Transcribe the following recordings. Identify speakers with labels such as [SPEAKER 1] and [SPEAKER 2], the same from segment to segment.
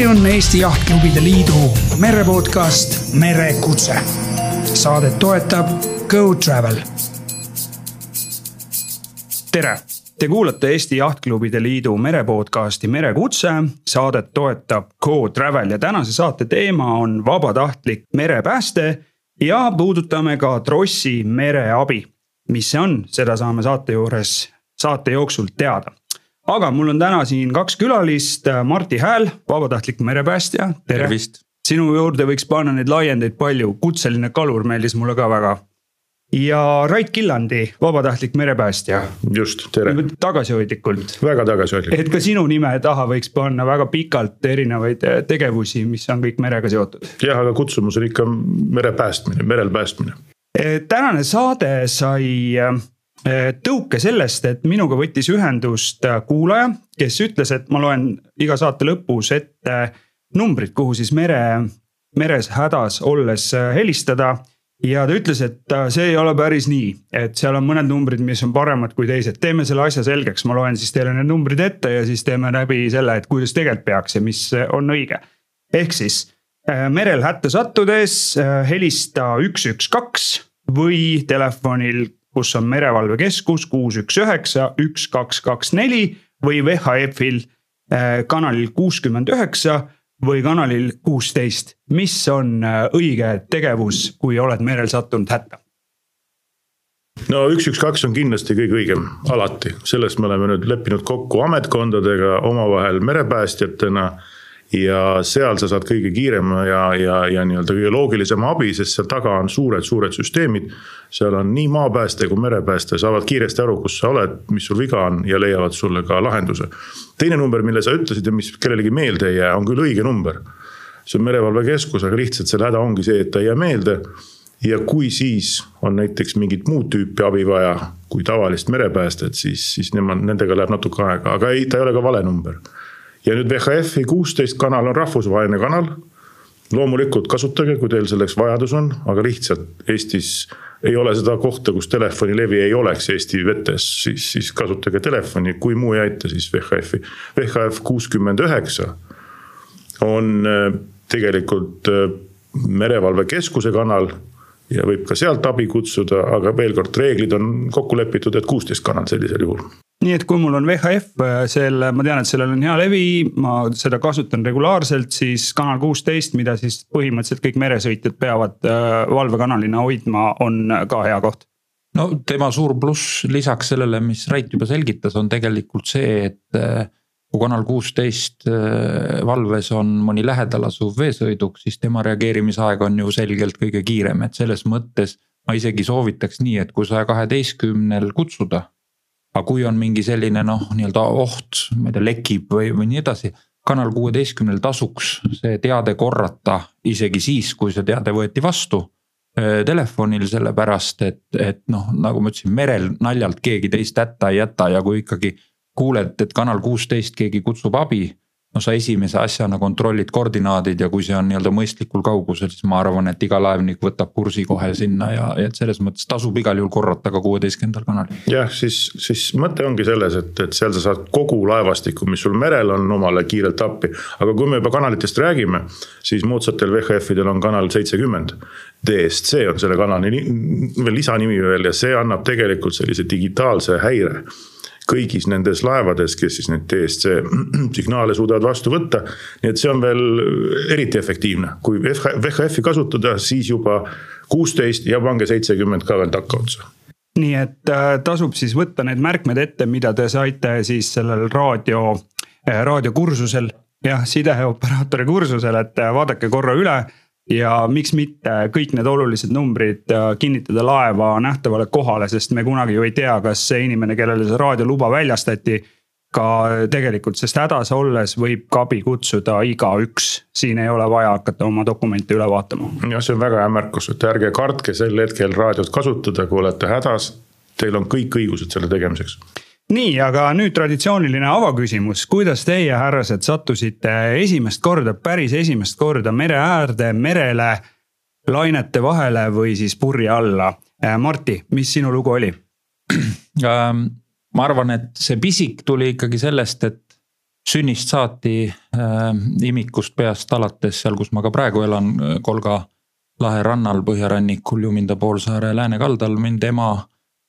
[SPEAKER 1] see on Eesti Jahtklubide Liidu merepodcast Merekutse. saadet toetab Go Travel. tere, te kuulate Eesti Jahtklubide Liidu merepodcasti Merekutse. saadet toetab Go Travel ja tänase saate teema on vabatahtlik merepääste ja puudutame ka trossi mereabi. mis see on, seda saame saate juures, saate jooksul teada aga mul on täna siin kaks külalist, Marti Hääl, vabatahtlik merepäästja, tere. sinu juurde võiks panna neid laiendeid palju, kutseline kalur meeldis mulle ka väga. ja Rait Killandi, vabatahtlik merepäästja.
[SPEAKER 2] just, tere.
[SPEAKER 1] tagasihoidlikult.
[SPEAKER 2] väga tagasihoidlikult.
[SPEAKER 1] et ka sinu nime taha võiks panna väga pikalt erinevaid eh, tegevusi, mis on kõik merega seotud.
[SPEAKER 2] jah, aga kutsumus on ikka mere päästmine, merel päästmine.
[SPEAKER 1] Eh, tänane saade sai Äh, tõuke sellest, et minuga võttis ühendust äh, kuulaja, kes ütles, et ma loen iga saate lõpus ette numbrid, kuhu siis mere, meres hädas olles äh, helistada. ja ta ütles, et see ei ole päris nii, et seal on mõned numbrid, mis on paremad kui teised, teeme selle asja selgeks, ma loen siis teile need numbrid ette ja siis teeme läbi selle, et kuidas tegelikult peaks ja mis on õige. ehk siis merel hätta sattudes helista üks, üks, kaks või telefonil kus on merevalvekeskus kuus, üks, üheksa, üks, kaks, kaks, neli või VHF-il äh, kanalil kuuskümmend üheksa või kanalil kuusteist. mis on äh, õige tegevus, kui oled merel sattunud hätta?
[SPEAKER 2] no üks, üks, kaks on kindlasti kõige õigem, alati, sellest me oleme nüüd leppinud kokku ametkondadega omavahel merepäästjatena ja seal sa saad kõige kiirema ja, ja, ja nii-öelda kõige loogilisema abi, sest seal taga on suured-suured süsteemid. seal on nii maapääste kui merepääste, saavad kiiresti aru, kus sa oled, mis sul viga on ja leiavad sulle ka lahenduse. teine number, mille sa ütlesid ja mis kellelegi meelde ei jää, on küll õige number. see on merevalvekeskus, aga lihtsalt selle häda ongi see, et ta ei jää meelde ja kui siis on näiteks mingit muud tüüpi abi vaja kui tavalist merepäästet, siis, siis nemad, nendega läheb natuke aega, aga ei, ta ei ole ka vale number ja nüüd VHF-i kuusteist kanal on rahvusvaheline kanal. loomulikult kasutage, kui teil selleks vajadus on, aga lihtsalt Eestis ei ole seda kohta, kus telefonilevi ei oleks Eesti vetes, siis, siis kasutage telefoni, kui muu ei aita, siis VHF-i. VHF kuuskümmend üheksa on äh, tegelikult äh, merevalvekeskuse kanal ja võib ka sealt abi kutsuda, aga veel kord, reeglid on kokku lepitud, et kuusteist kanal sellisel juhul
[SPEAKER 1] nii et kui mul on VHF, äh, selle, ma tean, et sellel on hea levi, ma seda kasutan regulaarselt, siis kanal kuusteist, mida siis põhimõtteliselt kõik meresõitjad peavad äh, valvekanalina hoidma, on ka hea koht.
[SPEAKER 3] No tema suur pluss lisaks sellele, mis Rait juba selgitas, on tegelikult see, et äh, kui kanal kuusteist valves on mõni lähedal asuv veesõiduk, siis tema reageerimisaeg on ju selgelt kõige kiirem, et selles mõttes ma isegi soovitaks nii, et kui saja kaheteistkümnel kutsuda aga kui on mingi selline noh, nii-öelda oht, ma ei tea, lekib või, või nii edasi. kanal kuueteistkümnel tasuks see teade korrata isegi siis, kui see teade võeti vastu äh, telefonil, sellepärast et, et noh, nagu ma ütlesin, merel naljalt keegi teist hätta ei jäta ja kui ikkagi kuuled, et kanal kuusteist keegi kutsub abi no sa esimese asjana kontrollid koordinaadid ja kui see on nii-öelda mõistlikul kaugusel, siis ma arvan, et iga laevnik võtab kursi kohe sinna ja, et selles mõttes tasub igal juhul korrata ka kuueteistkümnendal kanalil.
[SPEAKER 2] jah, siis, siis mõte ongi selles, et, et seal sa saad kogu laevastikku, mis sul merel on, omale kiirelt appi. aga kui me juba kanalitest räägime, siis moodsatel VHF-idel on kanal seitsekümmend. DSC on selle kanali veel lisanimi veel ja see annab tegelikult sellise digitaalse häire kõigis nendes laevades, kes siis neid DSC signaale suudavad vastu võtta. nii et see on veel eriti efektiivne, kui VHF-i kasutada, siis juba kuusteist ja pange seitsekümmend ka veel takkaotsa
[SPEAKER 1] nii et äh, tasub siis võtta need märkmed ette, mida te saite siis sellel raadio äh,, raadiokursusel. jah, sideoperaatori kursusel, et äh, vaadake korra üle ja miks mitte kõik need olulised numbrid äh, kinnitada laeva nähtavale kohale, sest me kunagi ju ei tea, kas see inimene, kellele see raadioluba väljastati. ka tegelikult, sest hädas olles võib ka abi kutsuda igaüks, siin ei ole vaja hakata oma dokumente üle vaatama.
[SPEAKER 2] jah, see on väga hea märkus, et ärge kartke sel hetkel raadiot kasutada, kui olete hädas. Teil on kõik õigused selle tegemiseks
[SPEAKER 1] nii, aga nüüd traditsiooniline avaküsimus, kuidas teie, härrased, sattusite esimest korda, päris esimest korda mere äärde, merele, lainete vahele või siis purje alla? Äh, Marti, mis sinu lugu oli
[SPEAKER 3] ähm,? ma arvan, et see pisik tuli ikkagi sellest, et sünnist saati äh, imikust peast alates seal, kus ma ka praegu elan, Kolga lahe rannal põhjarannikul Juminda poolsaare läänekaldal, mind ema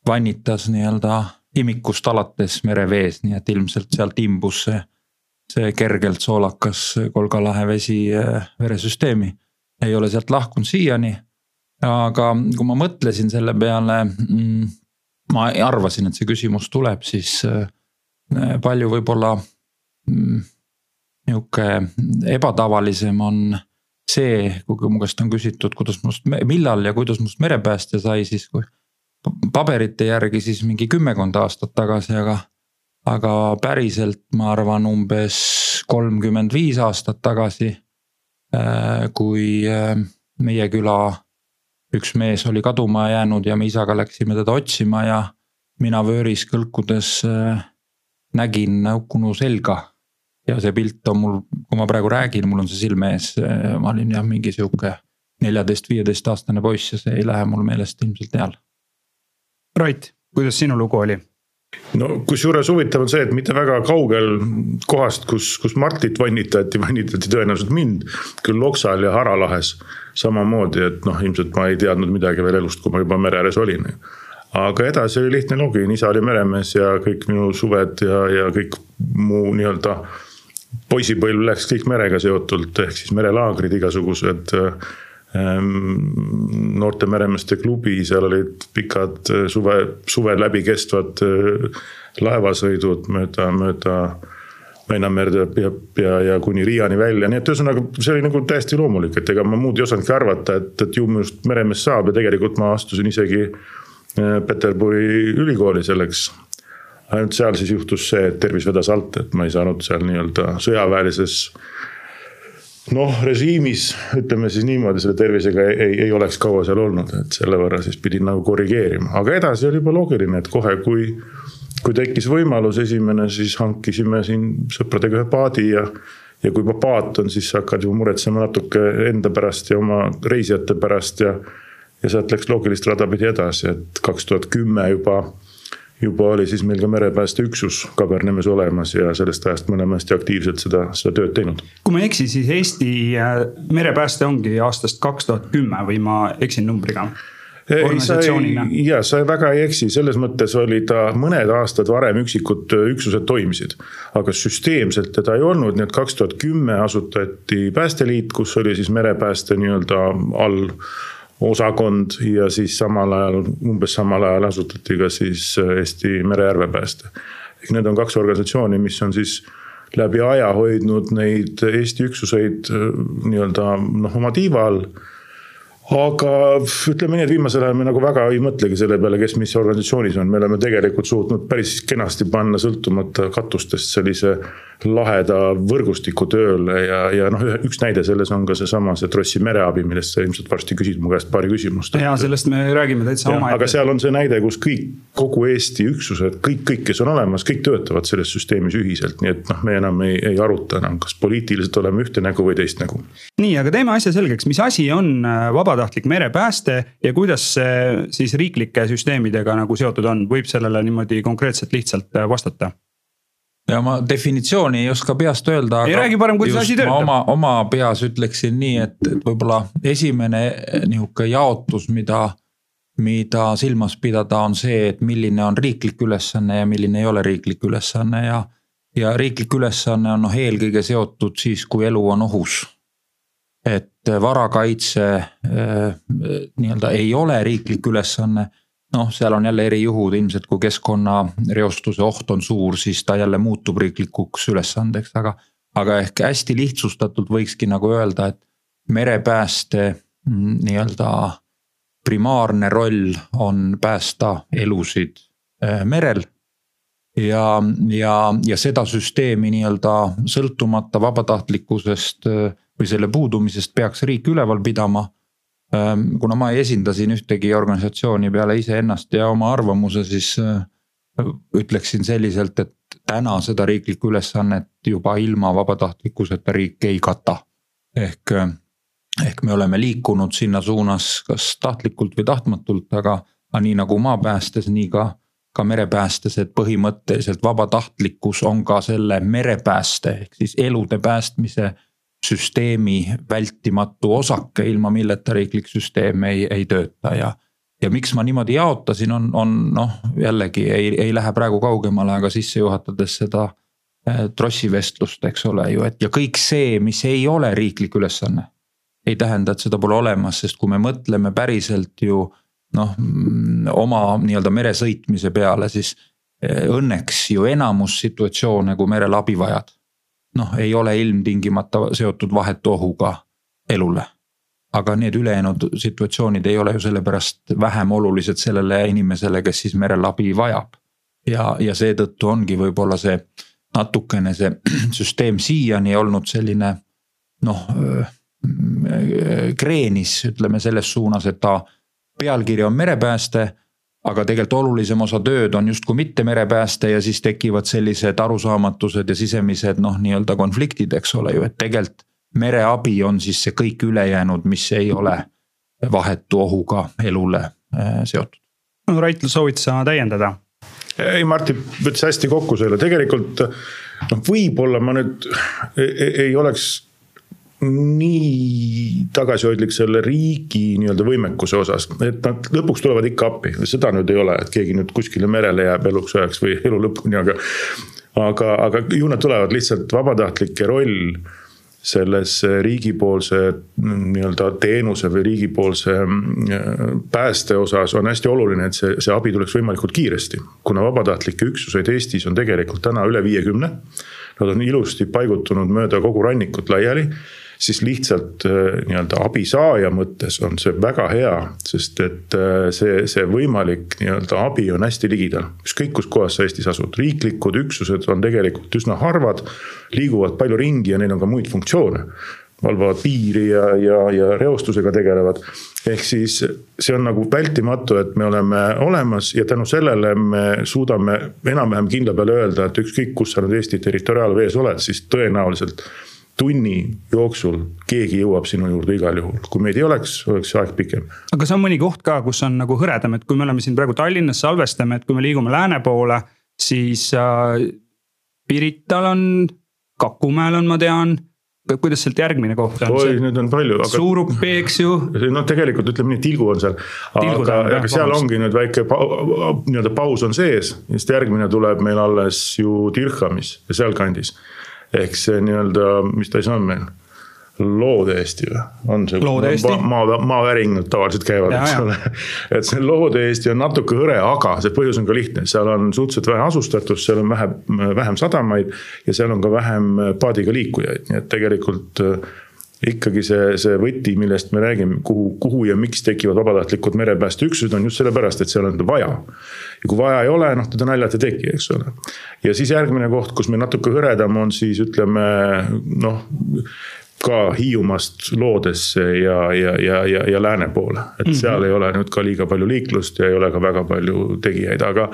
[SPEAKER 3] vannitas nii-öelda imikust alates merevees, nii et ilmselt sealt imbus see, see kergelt soolakas Kolga lahe vesi äh, veresüsteemi. ei ole sealt lahkunud siiani. aga kui ma mõtlesin selle peale mm,, ma arvasin, et see küsimus tuleb, siis äh, palju võib-olla mm, nihuke ebatavalisem on see, kui mu käest on küsitud, kuidas must, millal ja kuidas must merepäästja sai, siis kui paberite järgi siis mingi kümmekond aastat tagasi, aga. aga päriselt ma arvan umbes kolmkümmend viis aastat tagasi. Äh, kui äh, meie küla üks mees oli kaduma jäänud ja me isaga läksime teda otsima ja mina vööris kõlkudes äh, nägin hukunu selga. ja see pilt on mul, kui ma praegu räägin, mul on see silme ees, ma olin jah, mingi sihuke neljateist, viieteist aastane poiss ja see ei lähe mul meelest ilmselt eal
[SPEAKER 1] Rait, kuidas sinu lugu oli?
[SPEAKER 2] no kusjuures huvitav on see, et mitte väga kaugel kohast, kus, kus Martit vannitati, vannitati tõenäoliselt mind. küll Loksal ja Haralahes samamoodi, et noh, ilmselt ma ei teadnud midagi veel elust, kui ma juba mere ääres olin. aga edasi oli lihtne lugu, isa oli meremees ja kõik minu suved ja, ja kõik mu nii-öelda poisipõlv läks kõik merega seotult, ehk siis merelaagrid igasugused noorte meremeeste klubi, seal olid pikad eh, suve, suve läbi kestvad eh, laevasõidud mööda, mööda Väinamerd ja, ja, ja, ja kuni Riiani välja, nii et ühesõnaga see oli nagu täiesti loomulik, et ega ma muud ei osanudki arvata, et, et ju minust meremees saab ja tegelikult ma astusin isegi eh, Peterburi ülikooli selleks. ainult seal siis juhtus see, et tervis vedas alt, et ma ei saanud seal nii-öelda sõjaväelises noh, režiimis ütleme siis niimoodi, selle tervisega ei, ei, oleks kaua seal olnud, et selle võrra siis pidin nagu korrigeerima, aga edasi oli juba loogiline, et kohe, kui. kui tekkis võimalus esimene, siis hankisime siin sõpradega ühe paadi ja. ja kui juba paat on, siis sa hakkad ju muretsema natuke enda pärast ja oma reisijate pärast ja. ja sealt läks loogilist rada pidi edasi, et kaks tuhat kümme juba juba oli siis meil ka merepäästeüksus Kabernemes olemas ja sellest ajast me oleme hästi aktiivselt seda, seda tööd teinud.
[SPEAKER 1] kui ma ei eksi, siis Eesti äh, merepääste ongi aastast kaks tuhat kümme või ma eksin numbriga?
[SPEAKER 2] ei, sa ei, ja sa väga ei eksi, selles mõttes oli ta mõned aastad varem üksikud äh, üksused toimisid. aga süsteemselt teda ei olnud, nii et kaks tuhat kümme asutati Päästeliit, kus oli siis merepääste nii-öelda all osakond ja siis samal ajal, umbes samal ajal asutati ka siis äh, Eesti merejärvepääste. ehk need on kaks organisatsiooni, mis on siis läbi aja hoidnud neid Eesti üksuseid äh, nii-öelda noh, oma tiiva all aga ütleme nii, et viimasel ajal me nagu väga ei mõtlegi selle peale, kes mis organisatsioonis on, me oleme tegelikult suutnud päris kenasti panna sõltumata katustest sellise laheda võrgustiku tööle ja, ja noh, üks näide selles on ka seesama see Trossi mereabi, millest sa ilmselt varsti küsid mu käest paari küsimust.
[SPEAKER 1] ja sellest me räägime täitsa omaette.
[SPEAKER 2] aga seal on see näide, kus kõik, kogu Eesti üksused, kõik, kõik, kes on olemas, kõik töötavad selles süsteemis ühiselt, nii et noh, me enam ei, ei aruta enam, kas poliitiliselt oleme ühte nägu või teist nägu.
[SPEAKER 1] nii, aga teeme asja selgeks, mis asi on äh, vabatahtlik merepääste ja kuidas see siis riiklike süsteemidega nagu seotud on, võib sellele niimoodi konkreetselt lihtsalt äh, vastata?
[SPEAKER 3] ja ma definitsiooni ei oska peast öelda.
[SPEAKER 1] ei räägi parem, kuidas asi töötab.
[SPEAKER 3] oma, oma peas ütleksin nii, et, et võib-olla esimene nihuke jaotus, mida, mida silmas pidada, on see, et milline on riiklik ülesanne ja milline ei ole riiklik ülesanne ja. ja riiklik ülesanne on noh, eelkõige seotud siis, kui elu on ohus. Et varakaitse äh, nii-öelda ei ole riiklik ülesanne noh, seal on jälle erijuhud, ilmselt kui keskkonnareostuse oht on suur, siis ta jälle muutub riiklikuks ülesandeks, aga. aga ehk hästi lihtsustatult võikski nagu öelda, et merepääste mm, nii-öelda primaarne roll on päästa elusid äh, merel. ja, ja, ja seda süsteemi nii-öelda sõltumata vabatahtlikkusest äh, või selle puudumisest peaks riik üleval pidama Ehm, kuna ma ei esinda siin ühtegi organisatsiooni peale iseennast ja oma arvamuse, siis äh, ütleksin selliselt, et täna seda riiklikku ülesannet juba ilma vabatahtlikkuseta riik ei kata. ehk, äh, ehk me oleme liikunud sinna suunas, kas tahtlikult või tahtmatult, aga, aga nii nagu maapäästes, nii ka ka merepäästes, et põhimõtteliselt vabatahtlikkus on ka selle merepääste ehk siis elude päästmise süsteemi vältimatu osake, ilma milleta riiklik süsteem ei, ei tööta ja. ja miks ma niimoodi jaotasin, on, on noh, jällegi ei, ei lähe praegu kaugemale, aga sisse juhatades seda äh, trossivestlust, eks ole ju, et ja kõik see, mis ei ole riiklik ülesanne. ei tähenda, et seda pole olemas, sest kui me mõtleme päriselt ju noh, oma nii-öelda meresõitmise peale, siis eh, õnneks ju enamus situatsioone, kui merel abi vajad. Noh, ei ole ilmtingimata seotud vahetu ohuga elule. aga need ülejäänud situatsioonid ei ole ju sellepärast vähem olulised sellele inimesele, kes siis merel abi vajab. ja, ja seetõttu ongi võib-olla see natukene see süsteem siiani olnud selline noh kreenis, ütleme selles suunas, et ta pealkiri on merepääste aga tegelikult olulisem osa tööd on justkui mitte merepääste ja siis tekivad sellised arusaamatused ja sisemised noh, nii-öelda konfliktid, eks ole ju, et tegelikult mereabi on siis see kõik ülejäänud, mis ei ole vahetu ohuga elule äh, seotud.
[SPEAKER 1] no Rait, soovid sa täiendada?
[SPEAKER 2] ei, Martin võttis hästi kokku selle, tegelikult noh, võib-olla ma nüüd ei, ei oleks nii tagasihoidlik selle riigi nii-öelda võimekuse osas, et nad lõpuks tulevad ikka appi, seda nüüd ei ole, et keegi nüüd kuskile merele jääb eluks ajaks või elu lõpuni, aga. aga, aga ju nad tulevad lihtsalt vabatahtlike roll selles riigipoolse nii-öelda teenuse või riigipoolse mm, pääste osas on hästi oluline, et see, see abi tuleks võimalikult kiiresti. kuna vabatahtlikke üksuseid Eestis on tegelikult täna üle viiekümne. Nad on ilusti paigutunud mööda kogu rannikut laiali siis lihtsalt äh, nii-öelda abisaaja mõttes on see väga hea, sest et äh, see, see võimalik nii-öelda abi on hästi ligidal. ükskõik kus kohas sa Eestis asud, riiklikud üksused on tegelikult üsna harvad, liiguvad palju ringi ja neil on ka muid funktsioone valvavad piiri ja, ja, ja reostusega tegelevad. ehk siis see on nagu vältimatu, et me oleme olemas ja tänu sellele me suudame enam-vähem kindla peale öelda, et ükskõik, kus sa nüüd Eesti territoriaalvees oled, siis tõenäoliselt tunni jooksul keegi jõuab sinu juurde igal juhul, kui meid ei oleks, oleks see aeg pikem.
[SPEAKER 1] aga see on mõni koht ka, kus on nagu hõredam, et kui me oleme siin praegu Tallinnas, salvestame, et kui me liigume lääne poole, siis äh, Pirital on, Kakumäel on, ma tean kuidas sealt järgmine koht on?
[SPEAKER 2] oi, nüüd on palju
[SPEAKER 1] aga.... Suurupi, eks ju.
[SPEAKER 2] noh, tegelikult ütleme nii, Tilgu on seal. aga, aga seal ongi nüüd väike nii-öelda paus on sees, sest järgmine tuleb meil alles ju Dirhamis ja sealkandis ehk see nii-öelda, mis ta siis on meil loode-Eesti või, on see?
[SPEAKER 1] maa,
[SPEAKER 2] maa, maaväringud tavaliselt käivad, eks ole. et see loode-Eesti on natuke hõre, aga see põhjus on ka lihtne, seal on suhteliselt vähe asustatust, seal on vähe, vähem sadamaid. ja seal on ka vähem paadiga liikujaid, nii et tegelikult äh, ikkagi see, see võti, millest me räägime, kuhu, kuhu ja miks tekivad vabatahtlikud merepäästeüksused, on just sellepärast, et seal on teda vaja. ja kui vaja ei ole, noh teda naljalt ei teki, eks ole. ja siis järgmine koht, kus meil natuke hõredam on, siis ütleme noh ka Hiiumaast loodesse ja, ja, ja, ja, ja lääne poole, et mm -hmm. seal ei ole nüüd ka liiga palju liiklust ja ei ole ka väga palju tegijaid, aga.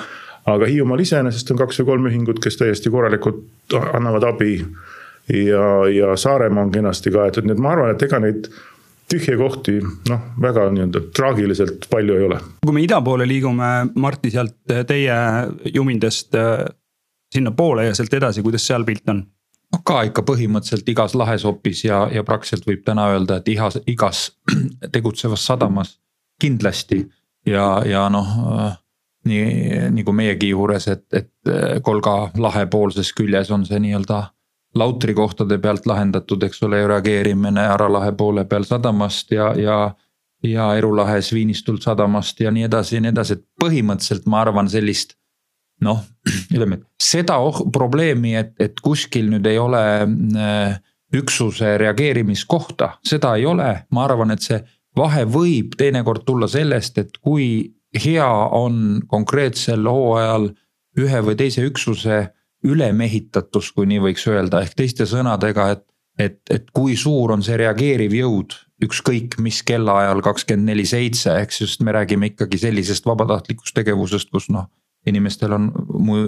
[SPEAKER 2] aga Hiiumaal iseenesest on kaks või kolm ühingut, kes täiesti korralikult annavad abi ja, ja Saaremaa on kenasti kaetud, nii et ma arvan, et ega neid tühje kohti noh, väga nii-öelda traagiliselt palju ei ole.
[SPEAKER 1] kui me ida poole liigume, Martti, sealt teie jumindest äh, sinnapoole ja sealt edasi, kuidas seal pilt on?
[SPEAKER 3] noh, ka ikka põhimõtteliselt igas lahesopis ja, ja praktiliselt võib täna öelda, et igas, igas tegutsevas sadamas kindlasti ja, ja noh äh, nii, nagu meiegi juures, et, et Kolga lahe poolses küljes on see nii-öelda lautrikohtade pealt lahendatud, eks ole, reageerimine Ara lahe poole peal sadamast ja, ja. ja Eru lahes Viinistult sadamast ja nii edasi ja nii edasi, et põhimõtteliselt ma arvan sellist. noh, ütleme, seda oh, probleemi, et, et kuskil nüüd ei ole äh, üksuse reageerimiskohta, seda ei ole, ma arvan, et see vahe võib teinekord tulla sellest, et kui hea on konkreetsel hooajal ühe või teise üksuse ülemehitatus, kui nii võiks öelda, ehk teiste sõnadega, et. et, et kui suur on see reageeriv jõud, ükskõik mis kellaajal kakskümmend neli seitse, ehk sest me räägime ikkagi sellisest vabatahtlikust tegevusest, kus noh. inimestel on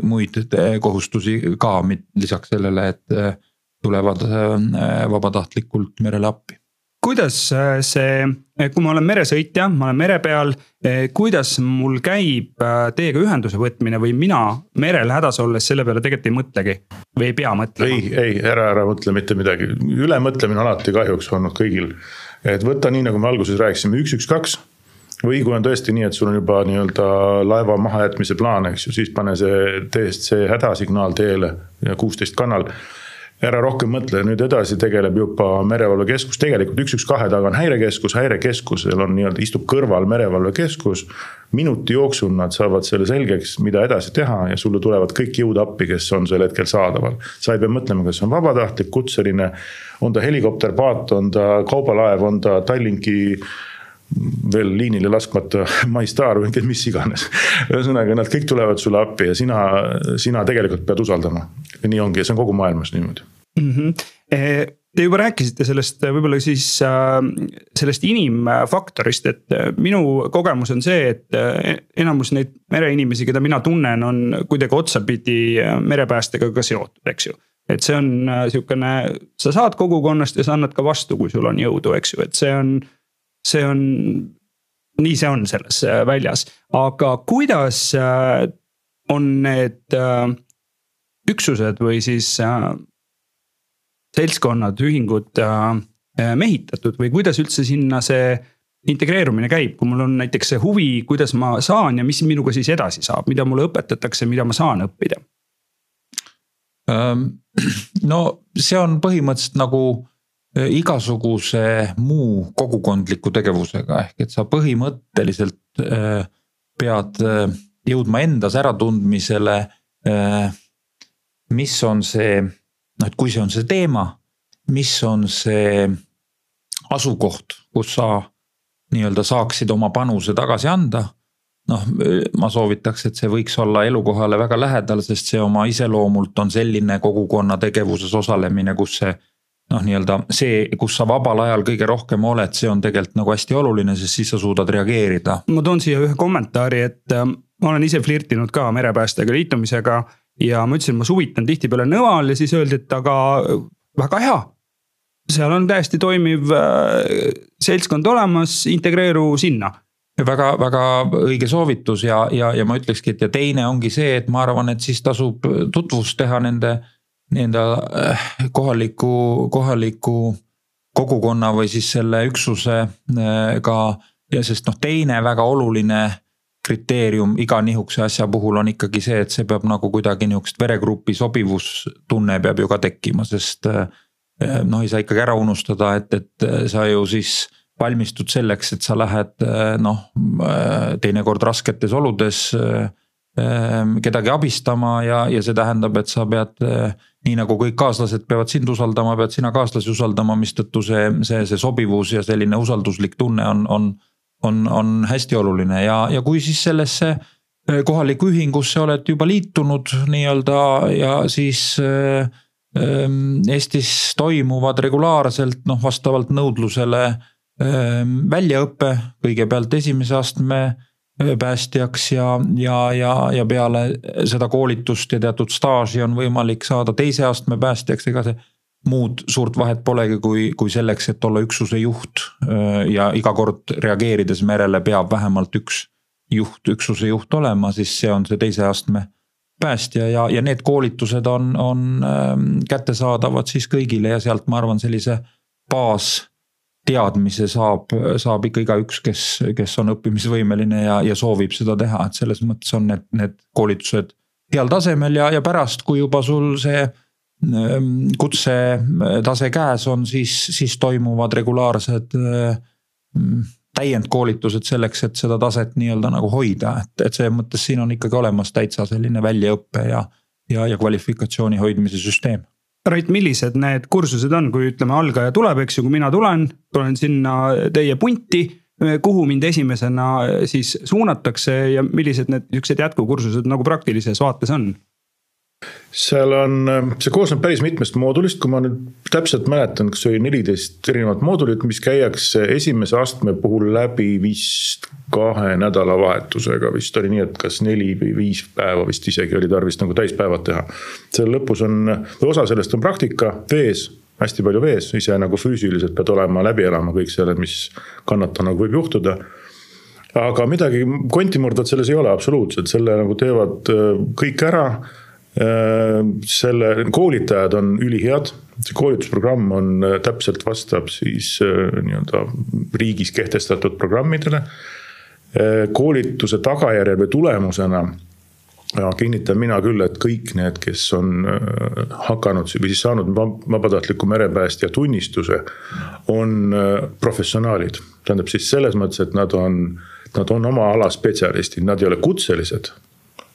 [SPEAKER 3] muid kohustusi ka lisaks sellele, et tulevad vabatahtlikult merele appi
[SPEAKER 1] kuidas äh, see, kui ma olen meresõitja, ma olen mere peal, kuidas mul käib teiega ühenduse võtmine või mina merel hädas olles selle peale tegelikult ei mõtlegi või ei pea mõtlema?
[SPEAKER 2] ei, ei ära, ära mõtle mitte midagi, ülemõtlemine alati kahjuks olnud kõigil. et võta nii, nagu me alguses rääkisime, üks, üks, kaks või kui on tõesti nii, et sul on juba nii-öelda laeva mahajätmise plaan, eks ju, siis pane see DSC hädasignaal teele kuusteist kanal. Ära rohkem mõtle, nüüd edasi tegeleb juba merevalvekeskus, tegelikult üks, üks, kahe taga on häirekeskus, häirekeskusel on nii-öelda, istub kõrval merevalvekeskus. minuti jooksul nad saavad selle selgeks, mida edasi teha ja sulle tulevad kõik jõud appi, kes on sel hetkel saadaval. sa ei pea mõtlema, kas see on vabatahtlik, kutseline, on ta helikopterpaat, on ta kaubalaev, on ta Tallinki veel liinile laskmata MyStar või mis iganes. ühesõnaga, nad kõik tulevad sulle appi ja sina, sina tegelikult pead usaldama. nii ongi ja see on kogu maailmas niimoodi
[SPEAKER 1] mm. -hmm. Te juba rääkisite sellest võib-olla siis äh, sellest inimfaktorist, et äh, minu kogemus on see, et enamus neid mereinimesi, keda mina tunnen, on kuidagi otsapidi merepäästega ka seotud, eks ju et see on sihukene, sa saad kogukonnast ja sa annad ka vastu, kui sul on jõudu, eks ju, et see on see on, nii see on selles äh, väljas, aga kuidas äh, on need äh, üksused või siis seltskonnad, ühingud mehitatud või kuidas üldse sinna see integreerumine käib, kui mul on näiteks see huvi, kuidas ma saan ja mis minuga siis edasi saab, mida mulle õpetatakse, mida ma saan õppida?
[SPEAKER 3] no see on põhimõtteliselt nagu igasuguse muu kogukondliku tegevusega, ehk et sa põhimõtteliselt äh, pead äh, jõudma endas äratundmisele. mis on see, noh, et kui see on see teema, mis on see asukoht, kus sa nii-öelda saaksid oma panuse tagasi anda noh, ma soovitaks, et see võiks olla elukohale väga lähedal, sest see oma iseloomult on selline kogukonna tegevuses osalemine, kus see noh, nii-öelda see, kus sa vabal ajal kõige rohkem oled, see on tegelikult nagu hästi oluline, sest siis sa suudad reageerida.
[SPEAKER 1] ma toon siia ühe kommentaari, et äh, ma olen ise flirtinud ka merepäästega liitumisega. ja ma ütlesin, ma suvitan tihtipeale Nõval ja siis öeldi, et aga äh, väga hea. seal on täiesti toimiv äh, seltskond olemas, integreeru sinna
[SPEAKER 3] väga, väga õige soovitus ja, ja, ja ma ütlekski, et ja teine ongi see, et ma arvan, et siis tasub tutvust teha nende nii-öelda äh, kohaliku, kohaliku kogukonna või siis selle üksusega. ja sest noh, teine väga oluline kriteerium iga nihukese asja puhul on ikkagi see, et see peab nagu kuidagi nihukest veregrupi sobivustunne peab ju ka tekkima, sest. Äh, noh, ei saa ikkagi ära unustada, et, et sa ju siis valmistud selleks, et sa lähed noh, teinekord rasketes oludes kedagi abistama ja, ja see tähendab, et sa pead nii nagu kõik kaaslased peavad sind usaldama, pead sina kaaslasi usaldama, mistõttu see, see, see sobivus ja selline usalduslik tunne on, on. on, on hästi oluline ja, ja kui siis sellesse eh, kohalikku ühingusse oled juba liitunud nii-öelda ja siis äh, Eestis toimuvad regulaarselt noh, vastavalt nõudlusele äh, väljaõpe, kõigepealt esimese astme päästjaks ja, ja, ja, ja peale seda koolitust ja teatud staaži on võimalik saada teise astme päästjaks, ega see muud suurt vahet polegi, kui, kui selleks, et olla üksuse juht. ja iga kord reageerides merele peab vähemalt üks juht, üksuse juht olema, siis see on see teise astme päästja ja, ja need koolitused on, on kättesaadavad siis kõigile ja sealt ma arvan, sellise baas teadmise saab, saab ikka igaüks, kes, kes on õppimisvõimeline ja, ja soovib seda teha, et selles mõttes on need, need koolitused heal tasemel ja, ja pärast, kui juba sul see ähm, kutsetase käes on, siis, siis toimuvad regulaarsed ähm, täiendkoolitused selleks, et seda taset nii-öelda nagu hoida, et, et selles mõttes siin on ikkagi olemas täitsa selline väljaõpe ja, ja, ja kvalifikatsiooni hoidmise süsteem
[SPEAKER 1] Rait, millised need kursused on, kui ütleme, algaja tuleb, eks ju, kui mina tulen, tulen sinna teie punti. kuhu mind esimesena siis suunatakse ja millised need siuksed jätkukursused nagu praktilises vaates on?
[SPEAKER 2] Seal on, see koosneb päris mitmest moodulist, kui ma nüüd täpselt mäletan, kas oli neliteist erinevat moodulit, mis käiakse esimese astme puhul läbi vist kahe nädalavahetusega, vist oli nii, et kas neli või viis päeva vist isegi oli tarvis nagu täispäevad teha. selle lõpus on, osa sellest on praktika vees hästi palju vees, ise nagu füüsiliselt pead olema, läbi elama kõik selle, mis kannatanuga võib juhtuda aga midagi kontimurdvat selles ei ole absoluutselt, selle nagu teevad äh, kõik ära. Äh, selle koolitajad on ülihead, see koolitusprogramm on, äh, täpselt vastab siis nii-öelda riigis kehtestatud programmidele. koolituse tagajärjel või tulemusena ja kinnitan mina küll, et kõik need, kes on hakanud või siis saanud vabatahtliku merepäästja tunnistuse, on professionaalid. tähendab siis selles mõttes, et nad on nad on oma ala spetsialistid, nad ei ole kutselised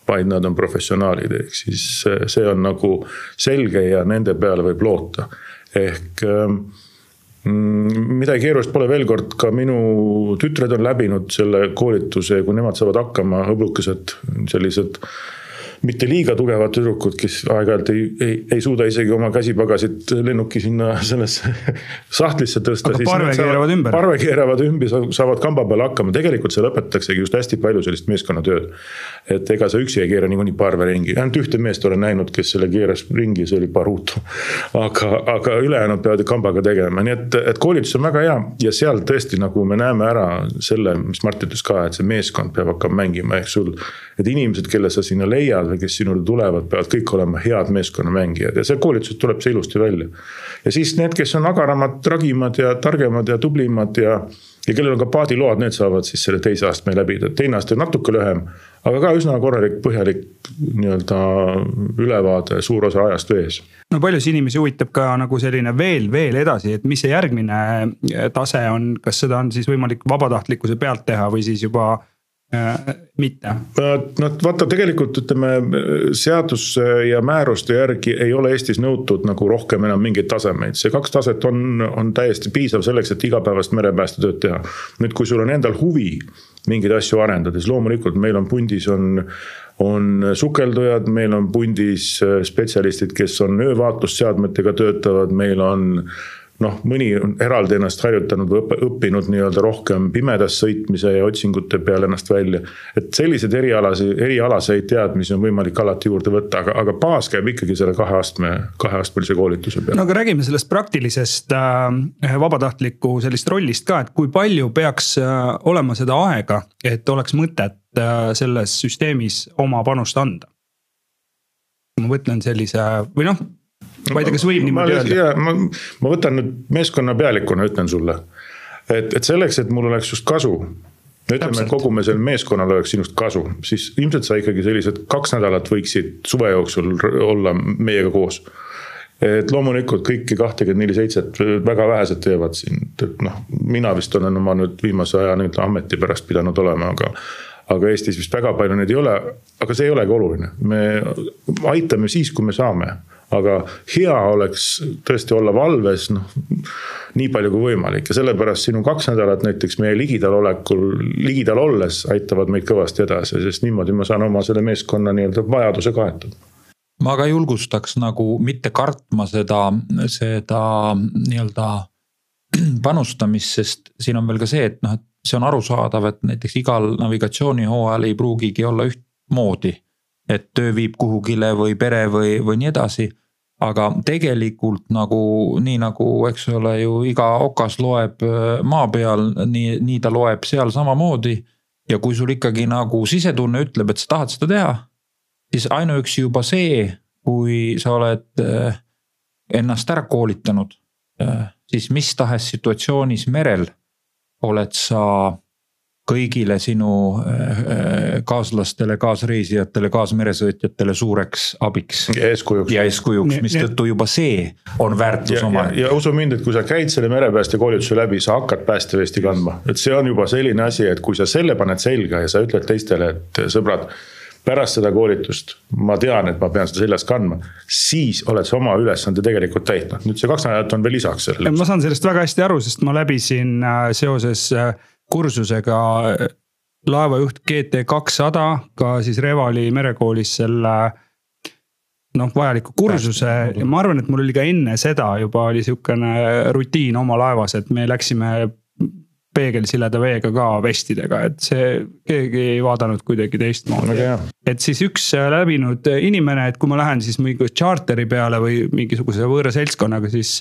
[SPEAKER 2] vaid nad on professionaalid, ehk siis see on nagu selge ja nende peale võib loota. ehk ähm, mm, midagi keerulist pole, veel kord ka minu tütred on läbinud selle koolituse ja kui nemad saavad hakkama, hõblukesed, sellised mitte liiga tugevad tüdrukud, kes aeg-ajalt ei, ei, ei suuda isegi oma käsipagasit lennuki sinna sellesse sahtlisse tõsta.
[SPEAKER 1] aga parve keeravad ümber.
[SPEAKER 2] parve keeravad ümber, saavad kamba peal hakkama, tegelikult seal õpetatakse just hästi palju sellist meeskonnatööd. Et ega sa üksi ei keera niikuinii parve ringi, ainult ühte meest olen näinud, kes selle keeras ringi, see oli Baruto. aga, aga ülejäänud peavad kambaga tegema, nii et, et koolitus on väga hea ja seal tõesti nagu me näeme ära selle, mis Mart ütles ka, et see meeskond peab hakkama mängima, ehk sul. et inimesed, kelle sa sinna leiad või kes sinule tulevad, peavad kõik olema head meeskonnamängijad ja seal koolituses tuleb see ilusti välja. ja siis need, kes on agaramad, tragimad ja targemad ja tublimad ja, ja kellel on ka paadiload, need saavad siis selle teise astme läbida, teine aste on natuke lühem. Aga ka üsna korralik, põhjalik nii-öelda ülevaade suur osa ajast vees.
[SPEAKER 1] no paljusid inimesi huvitab ka nagu selline veel, veel edasi, et mis see järgmine tase on, kas seda on siis võimalik vabatahtlikkuse pealt teha või siis juba Äh, mitte?
[SPEAKER 2] no vaata, tegelikult ütleme seaduse ja määruste järgi ei ole Eestis nõutud nagu rohkem enam mingeid tasemeid, see kaks taset on, on täiesti piisav selleks, et igapäevast merepäästetööd teha. nüüd, kui sul on endal huvi mingeid asju arendada, siis loomulikult meil on pundis on on sukeldujad, meil on pundis spetsialistid, kes on öövaatlusseadmetega töötavad, meil on noh, mõni on eraldi ennast harjutanud või õppinud nii-öelda rohkem pimedas sõitmise ja otsingute peale ennast välja. et selliseid erialasi, erialaseid teadmisi on võimalik alati juurde võtta, aga, aga baas käib ikkagi selle kahe astme, kaheastmelise koolituse peale.
[SPEAKER 1] no aga räägime sellest praktilisest äh, vabatahtliku sellist rollist ka, et kui palju peaks äh, olema seda aega, et oleks mõtet äh, selles süsteemis oma panust anda? ma mõtlen sellise või noh ma ei tea, kas võib niimoodi öelda?
[SPEAKER 2] ma, ma võtan nüüd meeskonna pealikuna, ütlen sulle. et, et selleks, et mul oleks just kasu. ütleme, et kogu me sellel meeskonnal oleks sinust kasu, siis ilmselt sa ikkagi sellised kaks nädalat võiksid suve jooksul olla meiega koos et loomulikult kõiki kahtekümmet neli seitset väga vähesed teevad siin, et noh, mina vist olen oma nüüd viimase aja nüüd ameti pärast pidanud olema, aga. Aga Eestis vist väga palju neid ei ole, aga see ei olegi oluline, me aitame siis, kui me saame aga hea oleks tõesti olla valves, noh nii palju kui võimalik ja sellepärast sinu kaks nädalat näiteks meie ligidal olekul, ligidal olles aitavad meid kõvasti edasi, sest niimoodi ma saan oma selle meeskonna nii-öelda vajaduse kaetud.
[SPEAKER 3] ma ka julgustaks nagu mitte kartma seda, seda nii-öelda panustamist, sest siin on veel ka see, et noh, et see on arusaadav, et näiteks igal navigatsioonihooajal ei pruugigi olla ühtmoodi. et töö viib kuhugile või pere või, või nii edasi aga tegelikult nagu nii nagu, eks ole ju iga okas loeb äh, maa peal, nii, nii ta loeb seal samamoodi. ja kui sul ikkagi nagu sisetunne ütleb, et sa tahad seda teha, siis ainuüksi juba see, kui sa oled äh, ennast ära koolitanud, äh, siis mis tahes situatsioonis merel oled sa kõigile sinu äh, äh, kaaslastele, kaasreisijatele, kaasmeresõitjatele suureks abiks.
[SPEAKER 2] ja eeskujuks.
[SPEAKER 3] ja eeskujuks, mistõttu juba see on väärtus omaette.
[SPEAKER 2] ja usu mind, et kui sa käid selle merepäästekoolituse läbi, sa hakkad päästevesti kandma, et see on juba selline asi, et kui sa selle paned selga ja sa ütled teistele, et sõbrad pärast seda koolitust ma tean, et ma pean seda seljas kandma, siis oled sa oma ülesande tegelikult täitnud, nüüd see kaks nädalat on veel lisaks sellele.
[SPEAKER 1] ma saan sellest väga hästi aru, sest ma läbisin äh, seoses kursusega laevajuht GT kakssada, ka siis Revali merekoolis selle noh, vajaliku kursuse. Ja ma arvan, et mul oli ka enne seda juba oli sihukene rutiin oma laevas, et me läksime peegelsileda veega ka vestidega, et see, keegi ei vaadanud kuidagi teistmoodi. et siis üks läbinud inimene, et kui ma lähen siis mingi charter'i peale või mingisuguse võõra seltskonnaga, siis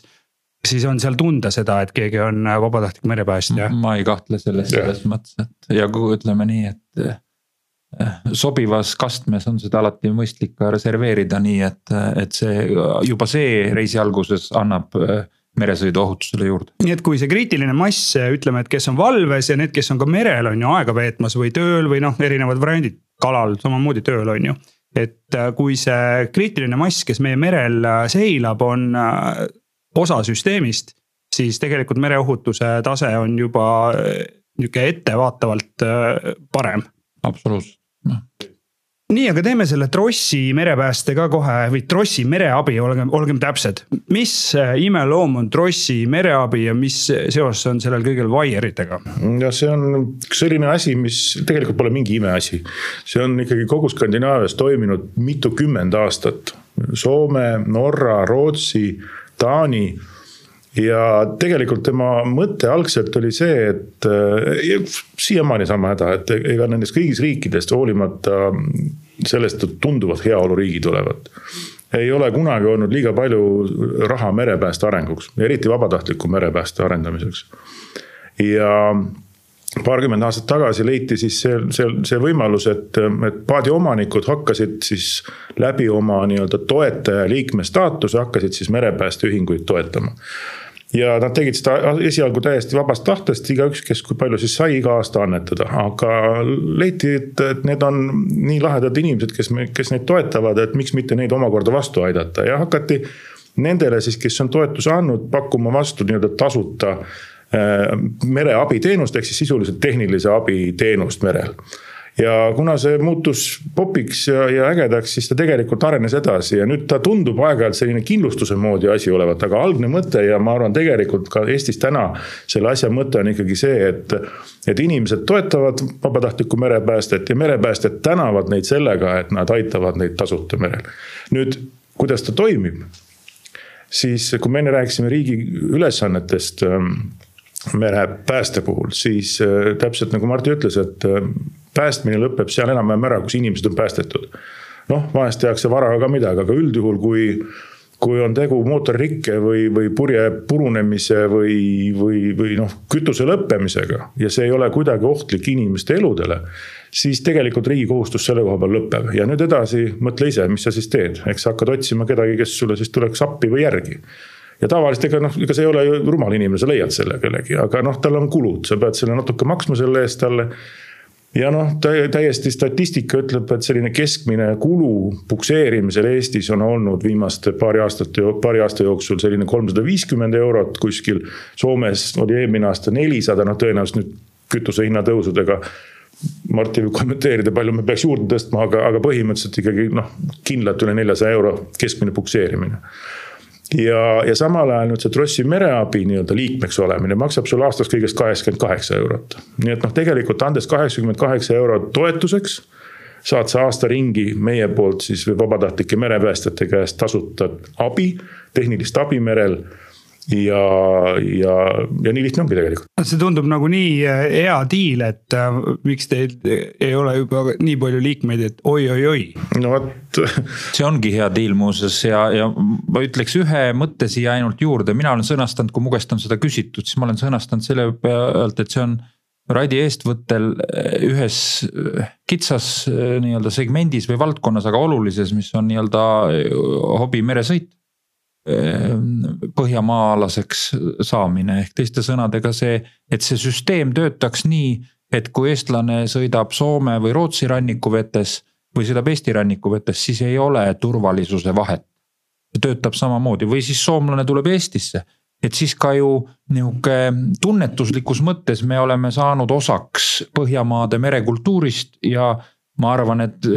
[SPEAKER 1] siis on seal tunda seda, et keegi on vabatahtlik merepäästja.
[SPEAKER 3] ma ei kahtle selles, selles mõttes, et ja kui ütleme nii, et eh, sobivas kastmes on seda alati mõistlik ka reserveerida, nii et, et see juba see reisi alguses annab eh, meresõiduohutusele juurde.
[SPEAKER 1] nii et kui see kriitiline mass, ütleme, et kes on valves ja need, kes on ka merel, on ju aega veetmas või tööl või noh, erinevad variandid, kalal samamoodi tööl, on ju. et kui see kriitiline mass, kes meie merel seilab, on osa süsteemist, siis tegelikult mereohutuse tase on juba nihuke ettevaatavalt parem.
[SPEAKER 3] absoluutselt, noh
[SPEAKER 1] nii, aga teeme selle trossi merepääste ka kohe või trossi mereabi, olgem, olgem täpsed. mis eh, imeloom on trossi mereabi ja mis seos on sellel kõigel vaieritega?
[SPEAKER 2] ja see on selline asi, mis tegelikult pole mingi imeasi. see on ikkagi kogu Skandinaavias toiminud mitukümmend aastat. Soome, Norra, Rootsi Taani ja tegelikult tema mõte algselt oli see, et siiamaani sama häda, et ega nendest kõigis riikidest hoolimata sellest, tunduvad heaoluriigid olevat. ei ole kunagi olnud liiga palju raha merepääste arenguks, eriti vabatahtliku merepääste arendamiseks. ja paarkümmend aastat tagasi leiti siis see, see, see võimalus, et, et paadiomanikud hakkasid siis läbi oma nii-öelda toetaja liikme staatuse, hakkasid siis merepäästeühinguid toetama ja nad tegid seda esialgu täiesti vabast tahtest, igaüks, kes kui palju siis sai iga aasta annetada, aga leiti, et, et need on nii lahedad inimesed, kes, kes neid toetavad, et miks mitte neid omakorda vastu aidata. Ja hakati nendele siis, kes on toetuse andnud, pakkuma vastu nii-öelda tasuta Äh, mereabiteenust ehk siis sisuliselt tehnilise abi teenust merel ja kuna see muutus popiks ja, ja ägedaks, siis ta tegelikult arenes edasi ja nüüd ta tundub aeg-ajalt selline kindlustuse moodi asi olevat, aga algne mõte ja ma arvan, tegelikult ka Eestis täna selle asja mõte on ikkagi see, et. et inimesed toetavad vabatahtlikku merepäästet ja merepäästjad tänavad neid sellega, et nad aitavad neid tasuta merel. nüüd, kuidas ta toimib? siis, kui me enne rääkisime riigi ülesannetest ähm, merepääste puhul, siis äh, täpselt nagu Martti ütles, et äh, päästmine lõpeb seal enam-vähem ära, kus inimesed on päästetud. noh, vahest tehakse varaga ka midagi, aga üldjuhul, kui, kui on tegu mootoririkke või, või purje purunemise või, või, või noh, kütuse lõppemisega ja see ei ole kuidagi ohtlik inimeste eludele siis tegelikult riigi kohustus selle koha peal lõpeb ja nüüd edasi mõtle ise, mis sa siis teed, eks sa hakkad otsima kedagi, kes sulle siis tuleks appi või järgi ja tavaliselt ega noh, ega see ei ole ju rumal inimene, sa leiad selle kellegi, aga noh, tal on kulud, sa pead selle natuke maksma selle eest talle. Ja noh, täiesti statistika ütleb, et selline keskmine kulu pukseerimisel Eestis on olnud viimaste paari aastat, paari aasta jooksul selline kolmsada viiskümmend eurot kuskil. Soomes oli eelmine aasta nelisada, noh tõenäoliselt nüüd kütuse hinna tõusudega Martti võib kommenteerida, palju me peaks juurde tõstma, aga, aga põhimõtteliselt ikkagi noh, kindlalt üle neljasaja euro keskmine pukseerimine ja, ja samal ajal nüüd see Trossi mereabi nii-öelda liikmeks olemine maksab sulle aastas kõigest kaheksakümmend kaheksa eurot. nii et noh, tegelikult andes kaheksakümmend kaheksa eurot toetuseks saad sa aasta ringi meie poolt siis vabatahtlike merepäästjate käest tasuta abi, tehnilist abi merel ja, ja, ja nii lihtne ongi tegelikult.
[SPEAKER 1] see tundub nagu nii äh, hea diil, et äh, miks teil ei ole juba nii palju liikmeid, et oi-oi-oi.
[SPEAKER 2] no vot.
[SPEAKER 3] see ongi hea diil muuseas ja, ja ma ütleks ühe mõtte siia ainult juurde, mina olen sõnastanud, kui mu käest on seda küsitud, siis ma olen sõnastanud selle pealt, et see on Raidi eestvõttel äh, ühes äh, kitsas nii-öelda segmendis või valdkonnas, aga olulises, mis on nii-öelda hobi meresõit põhjamaalaseks saamine ehk teiste sõnadega see, et see süsteem töötaks nii, et kui eestlane sõidab Soome või Rootsi rannikuvetes või sõidab Eesti rannikuvetes, siis ei ole turvalisuse vahet. töötab samamoodi või siis soomlane tuleb Eestisse, et siis ka ju nihuke tunnetuslikus mõttes me oleme saanud osaks Põhjamaade merekultuurist ja ma arvan, et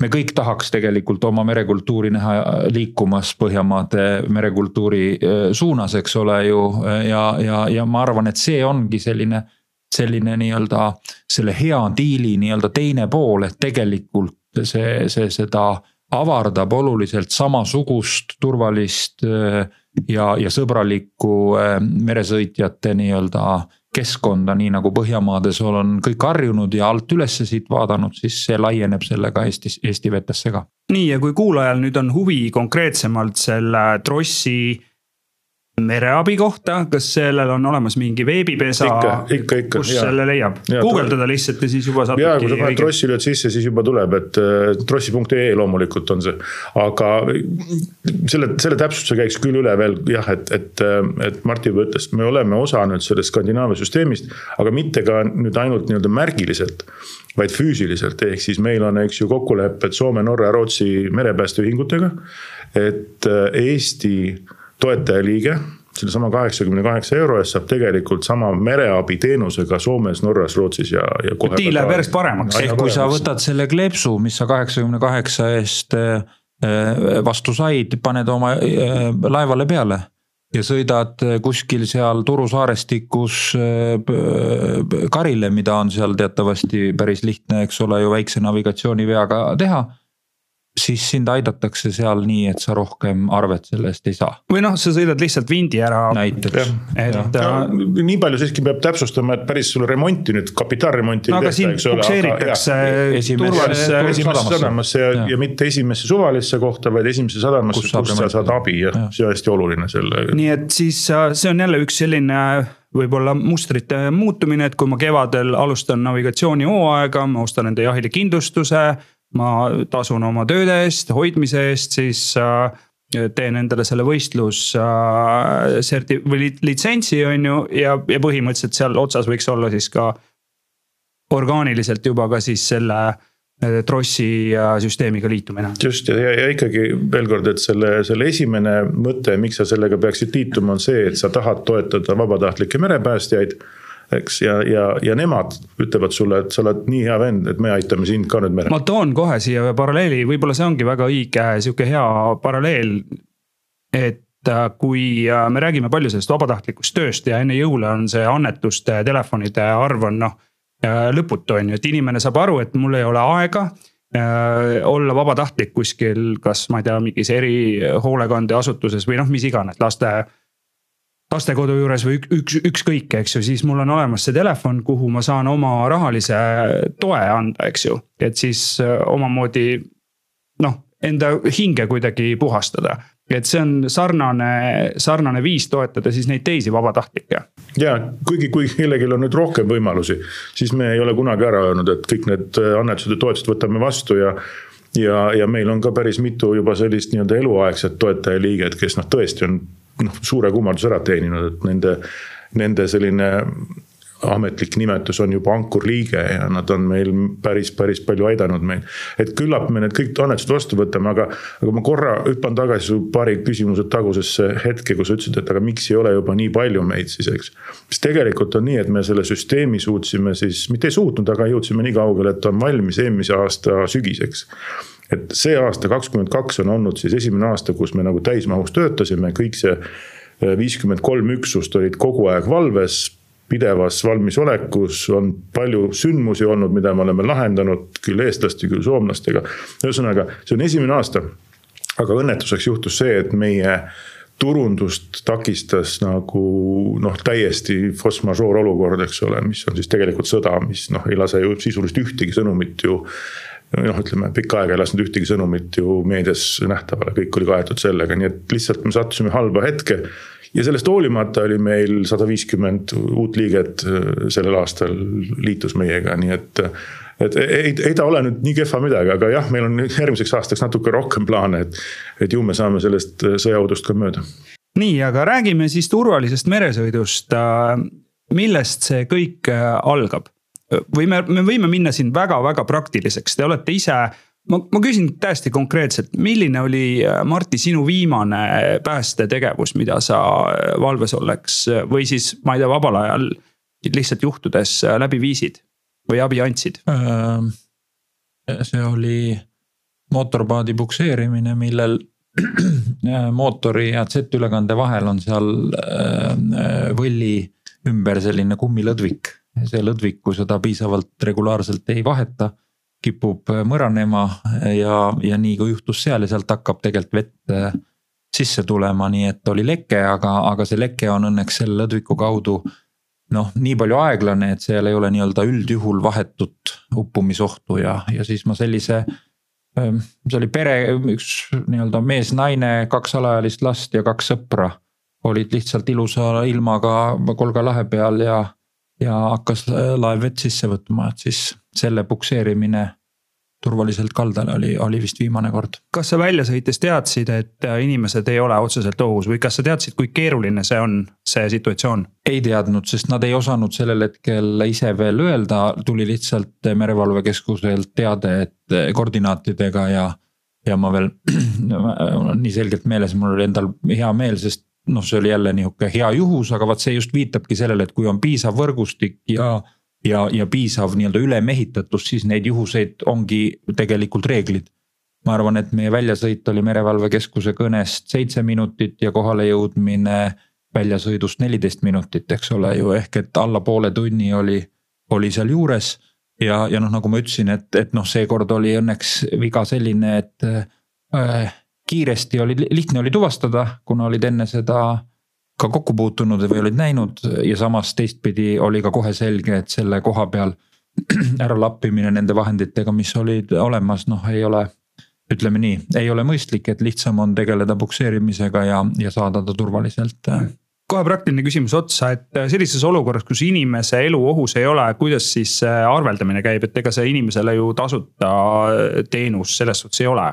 [SPEAKER 3] me kõik tahaks tegelikult oma merekultuuri näha liikumas Põhjamaade merekultuuri äh, suunas, eks ole ju. ja, ja, ja ma arvan, et see ongi selline, selline nii-öelda selle hea diili nii-öelda teine pool, et tegelikult see, see seda avardab oluliselt samasugust turvalist äh, ja, ja sõbralikku meresõitjate nii-öelda keskkonda, nii nagu Põhjamaades on kõik harjunud ja alt ülesse siit vaadanud, siis see laieneb sellega Eestis, Eesti vetesse ka.
[SPEAKER 1] nii, ja kui kuulajal nüüd on huvi konkreetsemalt selle trossi mereabi kohta, kas sellel on olemas mingi veebipesa?
[SPEAKER 2] ikka, ikka, ikka.
[SPEAKER 1] kus selle leiab? guugeldada lihtsalt ja siis juba saab.
[SPEAKER 2] ja kui sa paned trossi lööd sisse, siis juba tuleb, et äh, trossi.ee loomulikult on see. aga selle, selle täpsustuse käiks küll üle veel jah, et, et, et Martti juba ütles, me oleme osa nüüd sellest Skandinaavia süsteemist, aga mitte ka nüüd ainult nii-öelda märgiliselt vaid füüsiliselt, ehk siis meil on, eks ju, kokkulepped Soome, Norra ja Rootsi merepäästeühingutega. et äh, Eesti toetajaliige sellesama kaheksakümne kaheksa euro eest saab tegelikult sama mereabiteenusega Soomes, Norras, Rootsis ja, ja.
[SPEAKER 1] diil läheb järjest paremaks.
[SPEAKER 3] ehk kui sa võtad selle kleepsu, mis sa kaheksakümne kaheksa eest äh, vastu said, paned oma äh, laevale peale ja sõidad kuskil seal Turu saarestikus äh, karile, mida on seal teatavasti päris lihtne, eks ole ju väikse navigatsiooniveaga teha siis sind aidatakse seal nii, et sa rohkem arvet selle eest ei saa.
[SPEAKER 1] või noh, sa sõidad lihtsalt vindi ära.
[SPEAKER 3] näiteks.
[SPEAKER 2] et. No, nii palju siiski peab täpsustama, et päris sulle remonti nüüd, kapitaalremonti
[SPEAKER 1] no, eks ole. pukseeritakse
[SPEAKER 2] turvalisse esimesse sadamasse ja, ja., ja mitte esimesse suvalisse kohta, vaid esimesse sadamasse, kus, kus sa saad abi ja, ja see on hästi oluline selle.
[SPEAKER 1] nii et siis äh, see on jälle üks selline võib-olla mustrite muutumine, et kui ma kevadel alustan navigatsioonihooaega, ma ostan enda jahile kindlustuse ma tasun oma tööde eest, hoidmise eest, siis äh, teen endale selle võistlus äh, serti- või litsentsi, on ju, ja, ja põhimõtteliselt seal otsas võiks olla siis ka. orgaaniliselt juba ka siis selle äh, trossi süsteemiga liitumine.
[SPEAKER 2] just ja, ja ikkagi veel kord, et selle, selle esimene mõte, miks sa sellega peaksid liituma, on see, et sa tahad toetada vabatahtlikke merepäästjaid eks, ja, ja, ja nemad ütlevad sulle, et sa oled nii hea vend, et me aitame sind ka nüüd merel.
[SPEAKER 1] ma toon kohe siia ühe paralleeli, võib-olla see ongi väga õige sihuke hea paralleel. et äh, kui äh, me räägime palju sellest vabatahtlikust tööst ja enne jõule on see annetuste, telefonide arv on noh äh, lõputu, on ju, et inimene saab aru, et mul ei ole aega olla vabatahtlik kuskil, kas ma ei tea, mingis erihoolekandeasutuses või noh, mis iganes, laste lastekodu juures või üks, ükskõik, eks ju, siis mul on olemas see telefon, kuhu ma saan oma rahalise toe anda, eks ju. et siis äh, omamoodi noh, enda hinge kuidagi puhastada. et see on sarnane, sarnane viis toetada siis neid teisi vabatahtlikke.
[SPEAKER 2] ja kuigi, kui kellelgi on nüüd rohkem võimalusi, siis me ei ole kunagi ära öelnud, et kõik need annetused ja toetused võtame vastu ja ja, ja meil on ka päris mitu juba sellist nii-öelda eluaegset toetajaliiget, kes noh, tõesti on noh, suure kummarduse ära teeninud, et nende, nende selline ametlik nimetus on juba ankurliige ja nad on meil päris, päris palju aidanud meid. et küllap me need kõik annetused vastu võtame, aga, aga ma korra hüppan tagasi su paari küsimuse tagusesse hetke, kus sa ütlesid, et aga miks ei ole juba nii palju meid siis, eks. sest tegelikult on nii, et me selle süsteemi suutsime siis, mitte ei suutnud, aga jõudsime nii kaugele, et on valmis eelmise aasta sügiseks et see aasta, kakskümmend kaks on olnud siis esimene aasta, kus me nagu täismahus töötasime, kõik see äh, viiskümmend kolm üksust olid kogu aeg valves pidevas valmisolekus, on palju sündmusi olnud, mida me oleme lahendanud küll eestlaste, küll soomlastega. ühesõnaga, see on esimene aasta. aga õnnetuseks juhtus see, et meie turundust takistas nagu noh, täiesti force majeure olukord, eks ole, mis on siis tegelikult sõda, mis noh, ei lase ju sisuliselt ühtegi sõnumit ju noh, ütleme pikka aega ei lasknud ühtegi sõnumit ju meedias nähtavale, kõik oli kaetud sellega, nii et lihtsalt me sattusime halba hetke. ja sellest hoolimata oli meil sada viiskümmend uut liiget äh, sellel aastal liitus meiega, nii et. et ei, ei ta ole nüüd nii kehva midagi, aga jah, meil on järgmiseks aastaks natuke rohkem plaane, et, et ju me saame sellest äh, sõjaudust ka mööda.
[SPEAKER 1] nii, aga räägime siis turvalisest meresõidust. Äh, millest see kõik algab? Või me, me võime minna siin väga-väga praktiliseks, te olete ise ma, ma küsin täiesti konkreetselt, milline oli, Martti, sinu viimane päästetegevus, mida sa valves olleks või siis, ma ei tea, vabal ajal lihtsalt juhtudes läbi viisid või abi andsid?
[SPEAKER 3] see oli mootorpaadi pukseerimine, millel mootori ja Z-ülekande vahel on seal võlli ümber selline kummilõdvik see lõdvik, kui seda piisavalt regulaarselt ei vaheta, kipub mõranema ja, ja nii kui juhtus seal ja sealt hakkab tegelikult vett äh, sisse tulema, nii et oli leke, aga, aga see leke on õnneks selle lõdviku kaudu noh, nii palju aeglane, et seal ei ole nii-öelda üldjuhul vahetut uppumisohtu ja, ja siis ma sellise. Ähm, see oli pere, üks nii-öelda mees, naine, kaks alaealist last ja kaks sõpra olid lihtsalt ilusa ilmaga Kolga lahe peal ja, ja hakkas laev vett sisse võtma, et siis selle pukseerimine turvaliselt kaldale oli, oli vist viimane kord.
[SPEAKER 1] kas sa välja sõites teadsid, et äh, inimesed ei ole otseselt ohus või kas sa teadsid, kui keeruline see on, see situatsioon?
[SPEAKER 3] ei teadnud, sest nad ei osanud sellel hetkel ise veel öelda, tuli lihtsalt merevalvekeskuselt teade, et äh, koordinaatidega ja. ja ma veel, nii selgelt meeles, mul oli endal hea meel, sest noh, see oli jälle nihuke hea juhus, aga vot see just viitabki sellele, et kui on piisav võrgustik ja ja, ja piisav nii-öelda ülemehitatus, siis neid juhuseid ongi tegelikult reeglid. ma arvan, et meie väljasõit oli merevalvekeskuse kõnest seitse minutit ja kohale jõudmine väljasõidust neliteist minutit, eks ole ju, ehk et alla poole tunni oli, oli seal juures. ja, ja noh, nagu ma ütlesin, et, et noh, seekord oli õnneks viga selline, et äh, kiiresti oli, lihtne oli tuvastada, kuna olid enne seda ka kokku puutunud või olid näinud ja samas teistpidi oli ka kohe selge, et selle koha peal ära lappimine nende vahenditega, mis olid olemas, noh, ei ole. ütleme nii, ei ole mõistlik, et lihtsam on tegeleda pukseerimisega ja, ja saada ta turvaliselt
[SPEAKER 1] kohe praktiline küsimus otsa, et sellises olukorras, kus inimese elu ohus ei ole, kuidas siis arveldamine käib, et ega see inimesele ju tasuta teenus selles suhtes ei ole.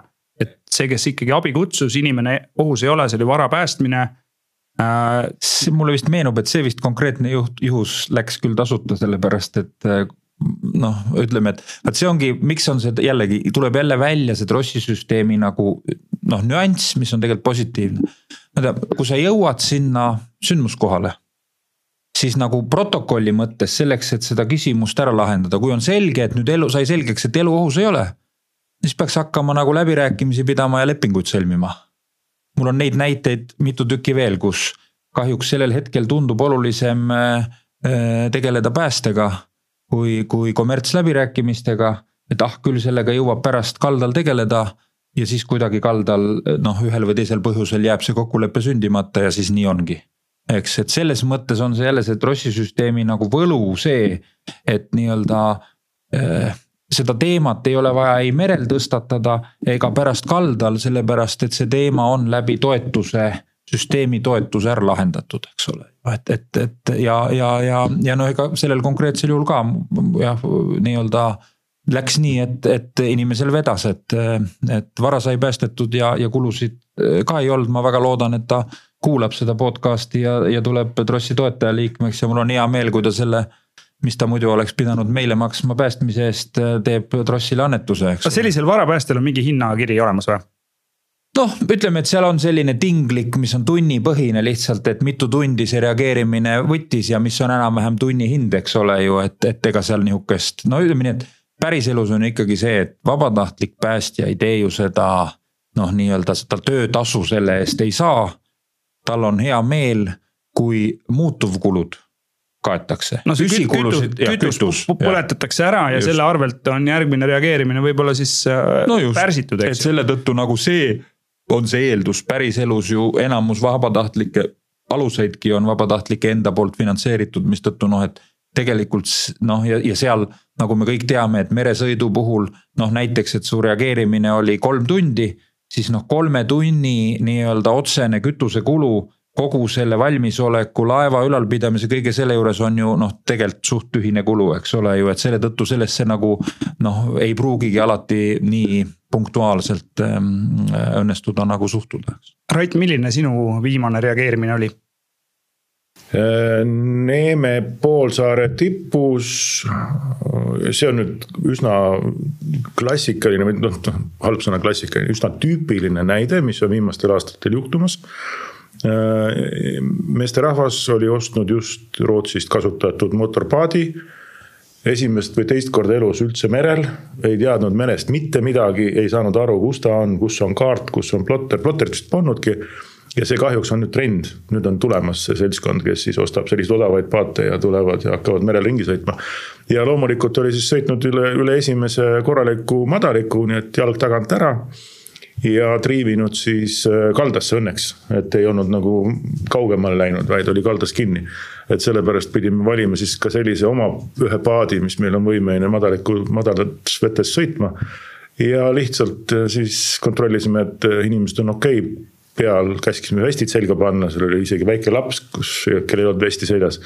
[SPEAKER 1] See, kes ikkagi abi kutsus, inimene ohus ei ole, see oli vara päästmine
[SPEAKER 3] äh,. see mulle vist meenub, et see vist konkreetne juht, juhus läks küll tasuta, sellepärast et äh, noh, ütleme, et vot see ongi, miks on see jällegi, tuleb jälle välja see trossi süsteemi nagu noh, nüanss, mis on tegelikult positiivne. ei tea, kui sa jõuad sinna sündmuskohale, siis nagu protokolli mõttes selleks, et seda küsimust ära lahendada, kui on selge, et nüüd elu sai selgeks, et elu ohus ei ole. Siis peaks hakkama nagu läbirääkimisi pidama ja lepinguid sõlmima mul on neid näiteid mitu tükki veel, kus kahjuks sellel hetkel tundub olulisem äh, äh, tegeleda päästega kui, kui kommertsläbirääkimistega. et ah, küll sellega jõuab pärast kaldal tegeleda ja siis kuidagi kaldal noh, ühel või teisel põhjusel jääb see kokkulepe sündimata ja siis nii ongi. eks, et selles mõttes on see jälle see trossisüsteemi nagu võlu see, et nii-öelda äh, seda teemat ei ole vaja ei merel tõstatada ega pärast kaldal, sellepärast et see teema on läbi toetuse, süsteemi toetuse ära lahendatud, eks ole. et, et, et ja, ja, ja, ja no ega sellel konkreetsel juhul ka jah, nii-öelda läks nii, et, et inimesel vedas, et, et vara sai päästetud ja, ja kulusid ka ei olnud, ma väga loodan, et ta kuulab seda podcast'i ja, ja tuleb Trossi toetajaliikmeks ja mul on hea meel, kui ta selle mis ta muidu oleks pidanud meile maksma päästmise eest, äh, teeb Trossile annetuse, eks.
[SPEAKER 1] kas sellisel varapäästel on mingi hinnakiri olemas või?
[SPEAKER 3] noh, ütleme, et seal on selline tinglik, mis on tunnipõhine lihtsalt, et mitu tundi see reageerimine võttis ja mis on enam-vähem tunni hind, eks ole ju, et, et ega seal nihukest, no ütleme nii, et päriselus on ikkagi see, et vabatahtlik päästja ei tee ju seda noh, nii-öelda seda töötasu selle eest ei saa. tal on hea meel, kui muutuvkulud kaetakse.
[SPEAKER 1] no see kütust, kütust põletatakse ära ja just. selle arvelt on järgmine reageerimine võib-olla siis äh, no just, pärsitud,
[SPEAKER 3] eks. et selle tõttu nagu see on see eeldus, päriselus ju enamus vabatahtlikke aluseidki on vabatahtlike enda poolt finantseeritud, mistõttu noh, et tegelikult noh, ja, ja seal nagu me kõik teame, et meresõidu puhul noh, näiteks, et su reageerimine oli kolm tundi, siis noh, kolme tunni nii-öelda otsene kütusekulu kogu selle valmisoleku, laeva ülalpidamise, kõige selle juures on ju noh, tegelikult suht tühine kulu, eks ole ju, et selle tõttu sellesse nagu noh, ei pruugigi alati nii punktuaalselt ähm, õnnestuda nagu suhtuda.
[SPEAKER 1] Rait, milline sinu viimane reageerimine oli?
[SPEAKER 2] Äh, Neeme poolsaare tipus, see on nüüd üsna klassikaline või noh, halb sõna klassikaline, üsna tüüpiline näide, mis on viimastel aastatel juhtumas meesterahvas oli ostnud just Rootsist kasutatud motorpaadi. esimest või teist korda elus üldse merel, ei teadnud merest mitte midagi, ei saanud aru, kus ta on, kus on kaart, kus on plotter, plotterit vist polnudki. Ja see kahjuks on nüüd trend, nüüd on tulemas see seltskond, kes siis ostab selliseid odavaid paate ja tulevad ja hakkavad merel ringi sõitma. ja loomulikult oli siis sõitnud üle, üle esimese korraliku madaliku, nii et jalg tagant ära ja triivinud siis äh, kaldasse õnneks, et ei olnud nagu kaugemale läinud, vaid oli kaldas kinni. et sellepärast pidime valima siis ka sellise oma ühe paadi, mis meil on võimeline madaliku, madalates vetes sõitma. ja lihtsalt äh, siis kontrollisime, et äh, inimesed on okei okay peal, käskisime vestid selga panna, seal oli isegi väike laps, kus, kellel ei olnud vesti seljas.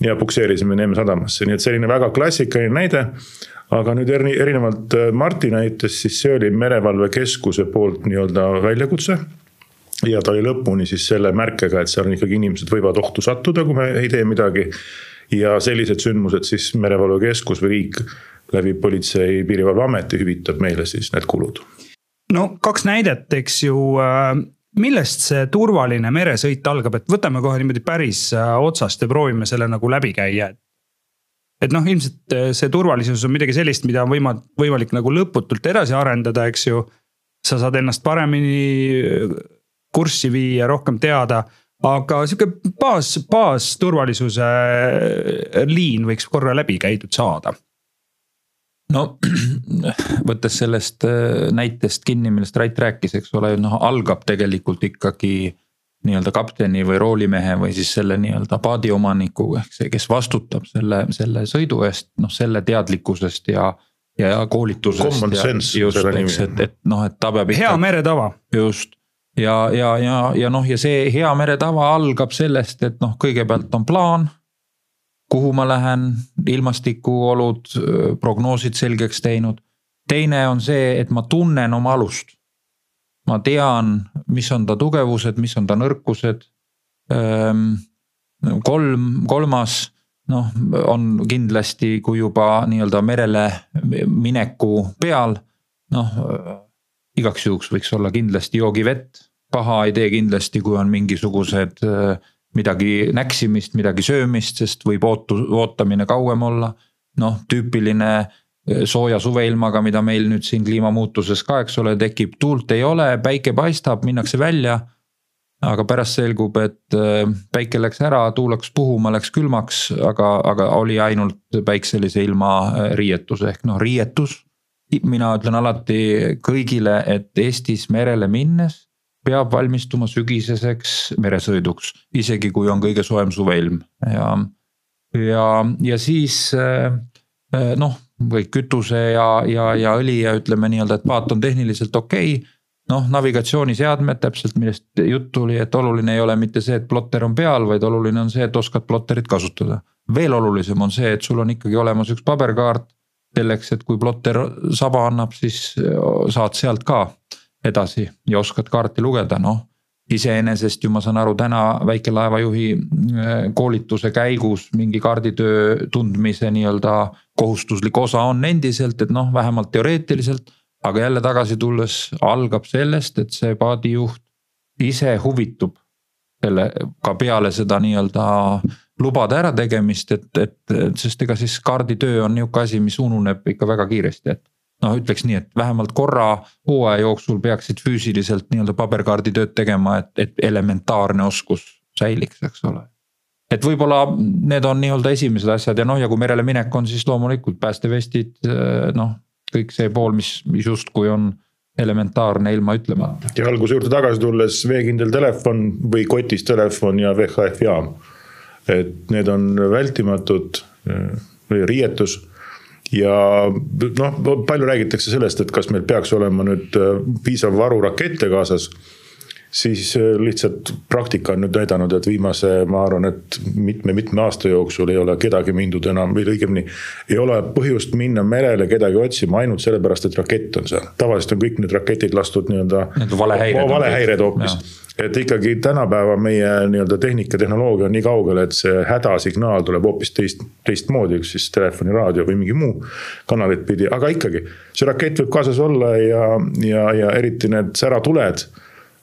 [SPEAKER 2] ja pukseerisime Neeme sadamasse, nii et selline väga klassikaline näide. Aga nüüd eri, erinevalt äh, Marti näitest, siis see oli merevalvekeskuse poolt nii-öelda väljakutse ja ta oli lõpuni siis selle märkega, et seal ikkagi inimesed võivad ohtu sattuda, kui me ei tee midagi. ja sellised sündmused siis merevalvekeskus või riik läbi Politsei- ja Piirivalveameti hüvitab meile siis need kulud.
[SPEAKER 1] no kaks näidet, eks ju äh, millest see turvaline meresõit algab, et võtame kohe niimoodi päris äh, otsast ja proovime selle nagu läbi käia, et. Et noh, ilmselt äh, see turvalisus on midagi sellist, mida on võima-, võimalik nagu lõputult edasi arendada, eks ju. sa saad ennast paremini kurssi viia, rohkem teada. aga sihuke baas, baasturvalisuse liin võiks korra läbi käidud saada
[SPEAKER 3] no võttes sellest äh, näitest kinni, millest Rait rääkis, eks ole, noh algab tegelikult ikkagi nii-öelda kapteni või roolimehe või siis selle nii-öelda paadiomaniku ehk see, kes vastutab selle, selle sõidu eest, noh selle teadlikkusest ja. ja koolitusest.
[SPEAKER 2] Common sense. just,
[SPEAKER 3] eks, et, et noh, et ta peab.
[SPEAKER 1] hea meretava.
[SPEAKER 3] just ja, ja, ja, ja noh, ja see hea meretava algab sellest, et noh, kõigepealt on plaan. kuhu ma lähen, ilmastikuolud, prognoosid selgeks teinud. teine on see, et ma tunnen oma alust. Ma tean, mis on ta tugevused, mis on ta nõrkused. kolm, kolmas noh, on kindlasti, kui juba nii-öelda merele mineku peal, noh igaks juhuks võiks olla kindlasti joogivett, paha ei tee kindlasti, kui on mingisugused äh, midagi näksimist, midagi söömist, sest võib ootu-, ootamine kauem olla. noh, tüüpiline äh, sooja suveilmaga, mida meil nüüd siin kliimamuutuses ka, eks ole, tekib, tuult ei ole, päike paistab, minnakse välja. aga pärast selgub, et äh, päike läks ära, tuul hakkas puhuma, läks külmaks, aga, aga oli ainult päikselise ilma riietus ehk noh, riietus. mina ütlen alati kõigile, et Eestis merele minnes peab valmistuma sügiseseks meresõiduks, isegi kui on kõige soojem suveilm. ja, ja, ja siis eh, noh, kõik kütuse ja, ja, ja õli ja ütleme nii-öelda, et paat on tehniliselt okei okay noh, navigatsiooniseadmed täpselt, millest juttu oli, et oluline ei ole mitte see, et plotter on peal, vaid oluline on see, et oskad plotterit kasutada. veel olulisem on see, et sul on ikkagi olemas üks paberkaart selleks, et kui plotter saba annab, siis saad sealt ka edasi ja oskad kaarti lugeda, noh. Iseenesest ju ma saan aru, täna väikelaevajuhi koolituse käigus mingi kaarditöö tundmise nii-öelda kohustuslik osa on endiselt, et noh, vähemalt teoreetiliselt. aga jälle tagasi tulles algab sellest, et see paadijuht ise huvitub selle ka peale seda nii-öelda lubade ärategemist, et, et sest ega siis kaarditöö on nihuke asi, mis ununeb ikka väga kiiresti, et. Noh, ütleks nii, et vähemalt korra hooaja jooksul peaksid füüsiliselt nii-öelda paberkaardi tööd tegema, et, et elementaarne oskus säiliks, eks ole. et võib-olla need on nii-öelda esimesed asjad ja noh, ja kui merele minek on, siis loomulikult päästevestid, noh, kõik see pool, mis, mis justkui on elementaarne ilma ütlemata.
[SPEAKER 2] ja alguse juurde tagasi tulles veekindel telefon või kotis telefon ja VHF jaam et need on vältimatud või riietus ja noh, palju räägitakse sellest, et kas meil peaks olema nüüd äh, piisav varu rakette kaasas siis äh, lihtsalt praktika on nüüd näidanud, et viimase, ma arvan, et mitme-mitme aasta jooksul ei ole kedagi mindud enam või õigemini. ei ole põhjust minna merele kedagi otsima ainult sellepärast, et rakett on seal, tavaliselt on kõik need raketid lastud nii-öelda.
[SPEAKER 3] valehäired.
[SPEAKER 2] valehäired hoopis et ikkagi tänapäeva meie nii-öelda tehnika, tehnoloogia on nii kaugel, et see hädasignaal tuleb hoopis teist, teistmoodi, üks siis telefoni, raadio või mingi muu kanalit pidi, aga ikkagi. see rakett võib kaasas olla ja, ja, ja eriti need säratuled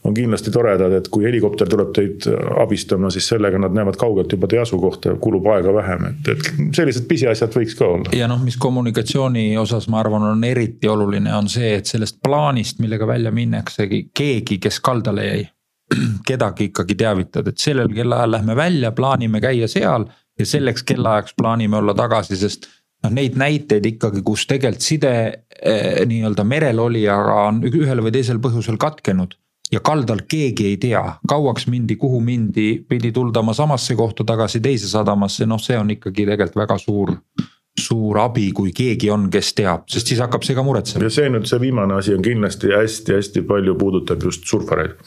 [SPEAKER 2] on kindlasti toredad, et kui helikopter tuleb teid abistama, siis sellega nad näevad kaugelt juba teie asukohta, kulub aega vähem, et, et sellised pisiasjad võiks ka olla.
[SPEAKER 3] ja noh, mis kommunikatsiooni osas, ma arvan, on eriti oluline, on see, et sellest plaanist, millega välja minnaksegi, keegi, kes kaldale jäi kedagi ikkagi teavitad, et sellel kellaajal lähme välja, plaanime käia seal ja selleks kellaajaks plaanime olla tagasi, sest noh, neid näiteid ikkagi, kus tegelikult side eh, nii-öelda merel olijaga on ühel või teisel põhjusel katkenud. Ja kaldal keegi ei tea, kauaks mindi, kuhu mindi, pidi tuldama samasse kohta tagasi teise sadamasse, noh, see on ikkagi tegelikult väga suur suur abi, kui keegi on, kes teab, sest siis hakkab see ka muretsema.
[SPEAKER 2] ja see nüüd, see viimane asi on kindlasti hästi-hästi palju puudutab just surfareid.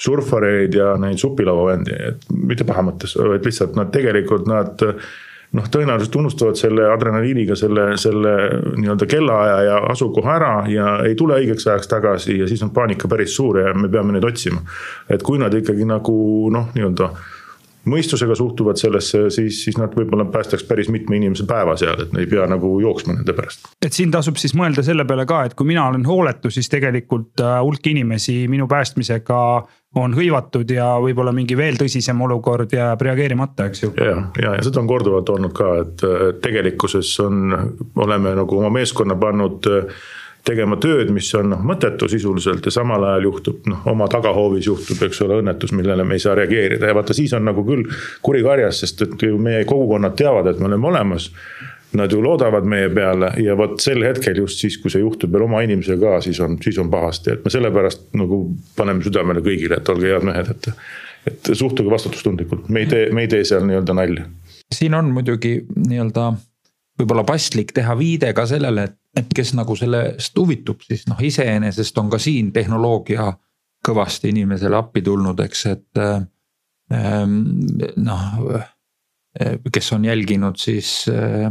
[SPEAKER 2] Surfareid ja neid supilauavendi, et mitte paha mõttes, vaid lihtsalt nad tegelikult nad noh, tõenäoliselt unustavad selle adrenaliiniga selle, selle nii-öelda kellaaja ja asukoha ära ja ei tule õigeks ajaks tagasi ja siis on paanika päris suur ja me peame neid otsima. et kui nad ikkagi nagu noh, nii-öelda mõistusega suhtuvad sellesse, siis, siis nad võib-olla päästaks päris mitme inimese päeva seal, et ei pea nagu jooksma nende pärast.
[SPEAKER 1] et siin tasub siis mõelda selle peale ka, et kui mina olen hooletu, siis tegelikult äh, hulk inimesi minu päästmisega on hõivatud ja võib-olla mingi veel tõsisem olukord jääb reageerimata, eks ju.
[SPEAKER 2] ja, ja, ja seda on korduvalt olnud ka, et tegelikkuses on, oleme nagu oma meeskonna pannud tegema tööd, mis on noh mõttetu sisuliselt ja samal ajal juhtub noh, oma tagahoovis juhtub, eks ole, õnnetus, millele me ei saa reageerida ja vaata, siis on nagu küll kuri karjas, sest et ju meie kogukonnad teavad, et me oleme olemas. Nad ju loodavad meie peale ja vot sel hetkel just siis, kui see juhtub veel oma inimesega ka, siis on, siis on pahasti, et me sellepärast nagu paneme südamele kõigile, et olge head mehed, et. et suhtuge vastutustundlikult, me ei tee, me ei tee seal nii-öelda nalja.
[SPEAKER 3] siin on muidugi nii-öelda võib-olla paslik teha viide ka sellele, et, et kes nagu sellest huvitub, siis noh, iseenesest on ka siin tehnoloogia kõvasti inimesele appi tulnud, eks, et ähm, noh, kes on jälginud, siis äh,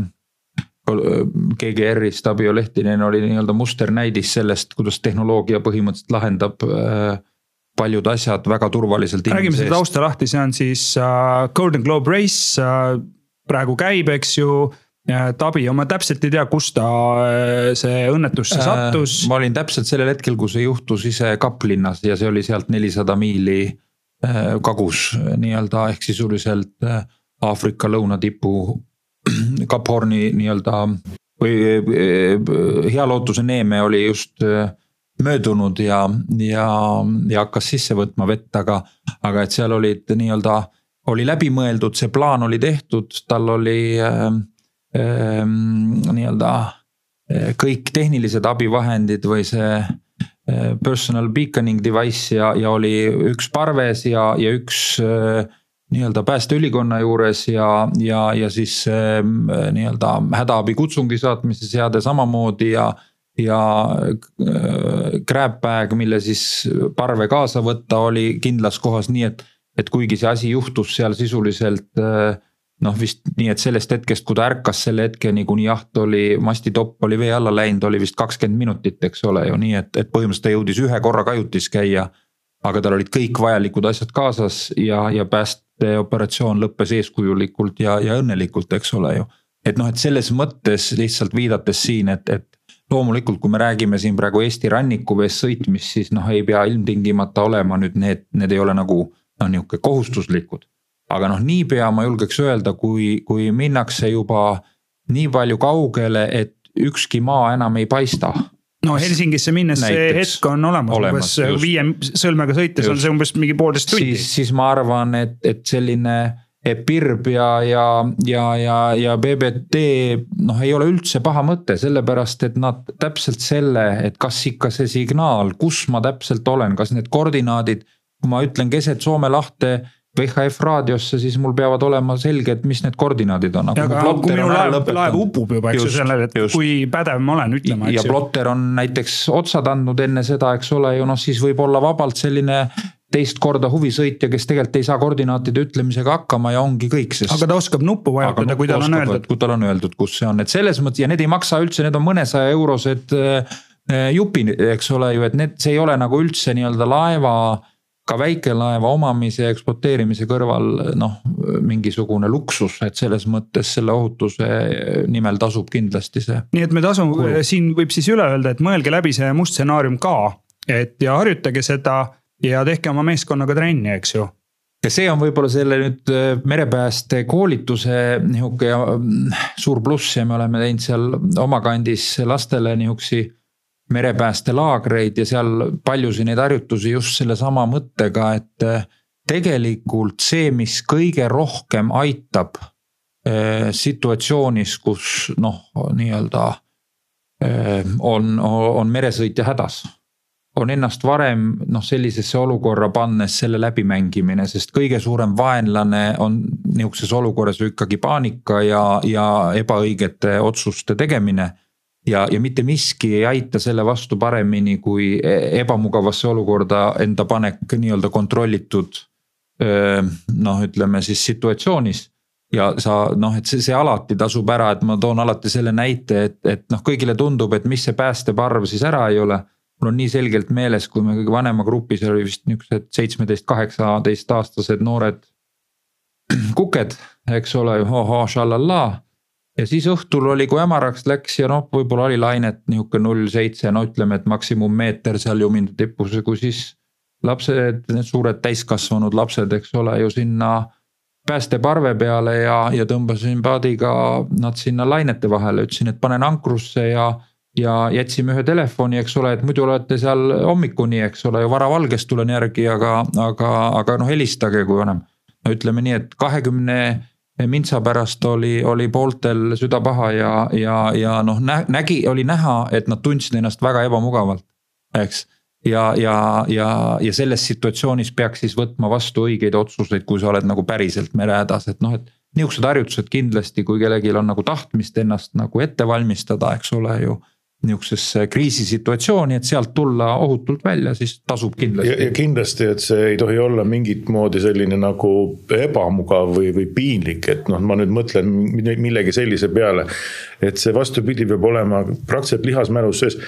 [SPEAKER 3] GGR-ist Abio Lehtinen oli nii-öelda musternäidis sellest, kuidas tehnoloogia põhimõtteliselt lahendab äh, paljud asjad väga turvaliselt.
[SPEAKER 1] räägime selle tausta lahti, see on siis uh, Golden Globe Race uh, praegu käib, eks ju Tabi, ma täpselt ei tea, kus ta see õnnetusse äh, sattus
[SPEAKER 3] äh,. ma olin täpselt sellel hetkel, kui see juhtus ise Kaplinnas ja see oli sealt nelisada miili äh, kagus nii-öelda ehk sisuliselt äh, Aafrika lõunatipu Kap Horni nii-öelda või äh, Hea Lootuse neeme oli just äh, möödunud ja, ja, ja hakkas sisse võtma vett, aga, aga et seal olid nii-öelda, oli läbimõeldud, see plaan oli tehtud, tal oli äh, nii-öelda eh, kõik tehnilised abivahendid või see eh, personal beaconing device ja, ja oli üks parves ja, ja üks eh, nii-öelda päästeülikonna juures ja, ja, ja siis nii-öelda hädaabikutsungi saatmise seade samamoodi ja. ja grab bag, mille siis parve kaasa võtta, oli kindlas kohas, nii et, et kuigi see asi juhtus seal sisuliselt äh, noh, vist nii, et sellest hetkest, kui ta ärkas selle hetkeni, kuni jaht oli, mastitopp oli vee alla läinud, oli vist kakskümmend minutit, eks ole ju, nii et, et põhimõtteliselt ta jõudis ühe korra kajutis käia. aga tal olid kõik vajalikud asjad kaasas ja, ja päästeoperatsioon lõppes eeskujulikult ja, ja õnnelikult, eks ole ju. et noh, et selles mõttes lihtsalt viidates siin, et, et loomulikult, kui me räägime siin praegu Eesti rannikuvees sõitmist, siis noh, ei pea ilmtingimata olema nüüd need, need ei ole nagu noh, nihuke kohustuslikud aga noh, niipea ma julgeks öelda, kui, kui minnakse juba nii palju kaugele, et ükski maa enam ei paista
[SPEAKER 1] no Helsingisse minnes Näiteks, see hetk on olemas, olemas, umbes viie sõlmega sõites just. on see umbes mingi poolteist tundi.
[SPEAKER 3] siis, siis ma arvan, et, et selline PIRB ja, ja, ja, ja, ja BBT noh, ei ole üldse paha mõte, sellepärast et nad täpselt selle, et kas ikka see signaal, kus ma täpselt olen, kas need koordinaadid. kui ma ütlen keset Soome lahte VHF raadiosse, siis mul peavad olema selged, mis need koordinaadid on.
[SPEAKER 1] aga kui minu laev, laev upub juba, eks ju, sellele, et just. kui pädev ma olen ütlema,
[SPEAKER 3] ja plotter on näiteks otsad andnud enne seda, eks ole ju noh, siis võib olla vabalt selline teist korda huvisõitja, kes tegelikult ei saa koordinaatide ütlemisega hakkama ja ongi kõik,
[SPEAKER 1] sest. aga ta oskab nuppu vajutada, kui tal on öeldud.
[SPEAKER 3] kui tal on öeldud, kus see on, et selles mõttes ja need ei maksa üldse, need on mõnesaja eurosed äh, jupi, eks ole ju, et need, see ei ole nagu üldse nii-öelda laeva ka väikelaeva omamise ja ekspluateerimise kõrval noh, mingisugune luksus, et selles mõttes selle ohutuse nimel tasub kindlasti see.
[SPEAKER 1] nii et me tasume, siin võib siis üle öelda, et mõelge läbi see must stsenaarium ka, et ja harjutage seda ja tehke oma meeskonnaga trenni, eks ju
[SPEAKER 3] ja see on võib-olla selle nüüd äh, merepääste koolituse nihuke mm, suur pluss ja me oleme teinud seal oma kandis lastele nihuksi merepäästelaagreid ja seal paljusid neid harjutusi just sellesama mõttega, et eh, tegelikult see, mis kõige rohkem aitab eh, situatsioonis, kus noh, nii-öelda eh, on, on meresõitja hädas. on ennast varem noh, sellisesse olukorra pannes selle läbimängimine, sest kõige suurem vaenlane on nihukeses olukorras ju ikkagi paanika ja, ja ebaõigete otsuste tegemine ja, ja mitte miski ei aita selle vastu paremini kui e-, ebamugavasse olukorda enda panek nii-öelda kontrollitud. noh, ütleme siis situatsioonis ja sa noh, et see, see alati tasub ära, et ma toon alati selle näite, et, et noh, kõigile tundub, et mis see päästeparv siis ära ei ole. mul on nii selgelt meeles, kui me kõige vanema grupis oli vist niuksed seitsmeteist, kaheksateist aastased noored kuked, eks ole, ohoo, šallallaa ja siis õhtul oli, kui hämaraks läks ja noh, võib-olla oli lainet nihuke null seitse, no ütleme, et maksimummeeter seal Juminda tipus, kui siis. lapsed, need suured täiskasvanud lapsed, eks ole ju sinna päästeparve peale ja, ja tõmbasin paadiga nad sinna lainete vahele, ütlesin, et panen ankrusse ja. ja jätsime ühe telefoni, eks ole, et muidu olete seal hommikuni, eks ole ju varavalgest tulen järgi, aga, aga, aga noh, helistage, kui vanem. no ütleme nii, et kahekümne mintsa pärast oli, oli pooltel süda paha ja, ja, ja noh, nägi, oli näha, et nad tundsid ennast väga ebamugavalt, eks. ja, ja, ja, ja selles situatsioonis peaks siis võtma vastu õigeid otsuseid, kui sa oled nagu päriselt merehädas, et noh, et. nihukesed harjutused kindlasti, kui kellelgi on nagu tahtmist ennast nagu ette valmistada, eks ole ju nihukesesse kriisisituatsiooni, et sealt tulla ohutult välja, siis tasub kindlasti.
[SPEAKER 2] ja kindlasti, et see ei tohi olla mingit moodi selline nagu ebamugav või, või piinlik, et noh, ma nüüd mõtlen millegi sellise peale. et see vastupidi peab olema praktiliselt lihasmälus sees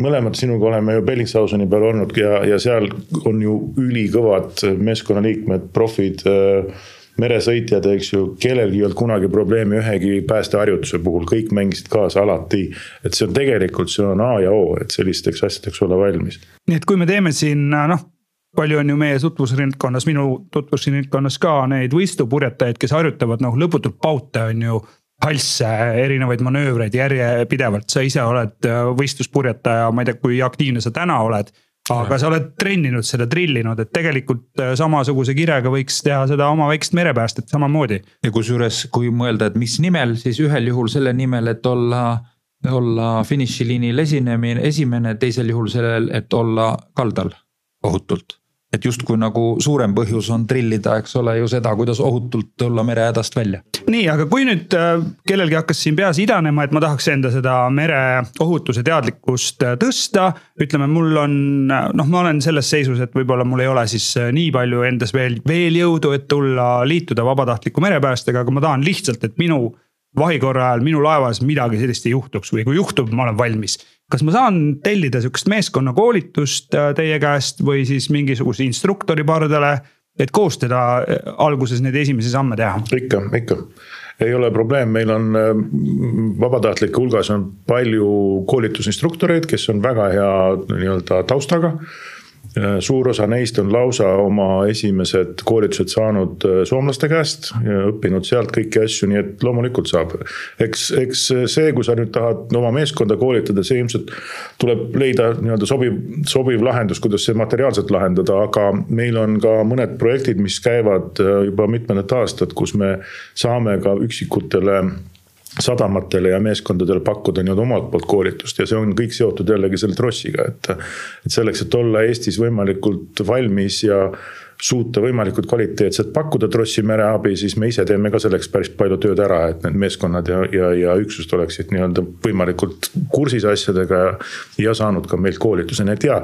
[SPEAKER 2] mõlemad sinuga oleme ju Bellingshauseni peal olnud ja, ja seal on ju ülikõvad meeskonnaliikmed, profid äh, meresõitjad, eks ju, kellelgi ei olnud kunagi probleemi ühegi päästeharjutuse puhul, kõik mängisid kaasa alati. et see on tegelikult, see on A ja O, et sellisteks asjadeks olla valmis.
[SPEAKER 1] nii et kui me teeme siin noh, palju on ju meie tutvusringkonnas, minu tutvusringkonnas ka neid võistlupurjetajaid, kes harjutavad noh lõputult paute on ju halsse, erinevaid manöövreid järjepidevalt, sa ise oled võistluspurjetaja, ma ei tea, kui aktiivne sa täna oled aga sa oled trenninud seda, trillinud, et tegelikult äh, samasuguse kirega võiks teha seda oma väikest merepäästet samamoodi.
[SPEAKER 3] ja kusjuures, kui mõelda, et mis nimel, siis ühel juhul selle nimel, et olla, olla finišiliinil esinemine, esimene, teisel juhul sellel, et olla kaldal. Ohutult et justkui nagu suurem põhjus on trillida, eks ole ju seda, kuidas ohutult tulla merehädast välja.
[SPEAKER 1] nii, aga kui nüüd äh, kellelgi hakkas siin peas idanema, et ma tahaks enda seda mereohutuse teadlikkust äh, tõsta. ütleme, mul on noh, ma olen selles seisus, et võib-olla mul ei ole siis äh, nii palju endas veel, veel jõudu, et tulla liituda vabatahtliku merepäästega, aga ma tahan lihtsalt, et minu vahikorra ajal minu laevas midagi sellist ei juhtuks või kui juhtub, ma olen valmis. kas ma saan tellida sihukest meeskonnakoolitust äh, teie käest või siis mingisuguse instruktori pardale, et koos teda äh, alguses neid esimesi samme teha?
[SPEAKER 2] ikka, ikka. Ei ole probleem, meil on äh, vabatahtlike hulgas on palju koolitusinstruktoreid, kes on väga hea nii-öelda taustaga suur osa neist on lausa oma esimesed koolitused saanud äh, soomlaste käest ja õppinud sealt kõiki asju, nii et loomulikult saab. eks, eks see, kui sa nüüd tahad oma meeskonda koolitada, see ilmselt tuleb leida nii-öelda sobiv, sobiv lahendus, kuidas see materiaalselt lahendada, aga meil on ka mõned projektid, mis käivad äh, juba mitmendat aastat, kus me saame ka üksikutele sadamatele ja meeskondadele pakkuda nii-öelda omalt poolt koolitust ja see on kõik seotud jällegi selle trossiga, et. et selleks, et olla Eestis võimalikult valmis ja suuta võimalikult kvaliteetselt pakkuda trossi mereabi, siis me ise teeme ka selleks päris palju tööd ära, et need meeskonnad ja, ja, ja üksused oleksid nii-öelda võimalikult kursis asjadega ja, ja saanud ka meilt koolituse, nii et jaa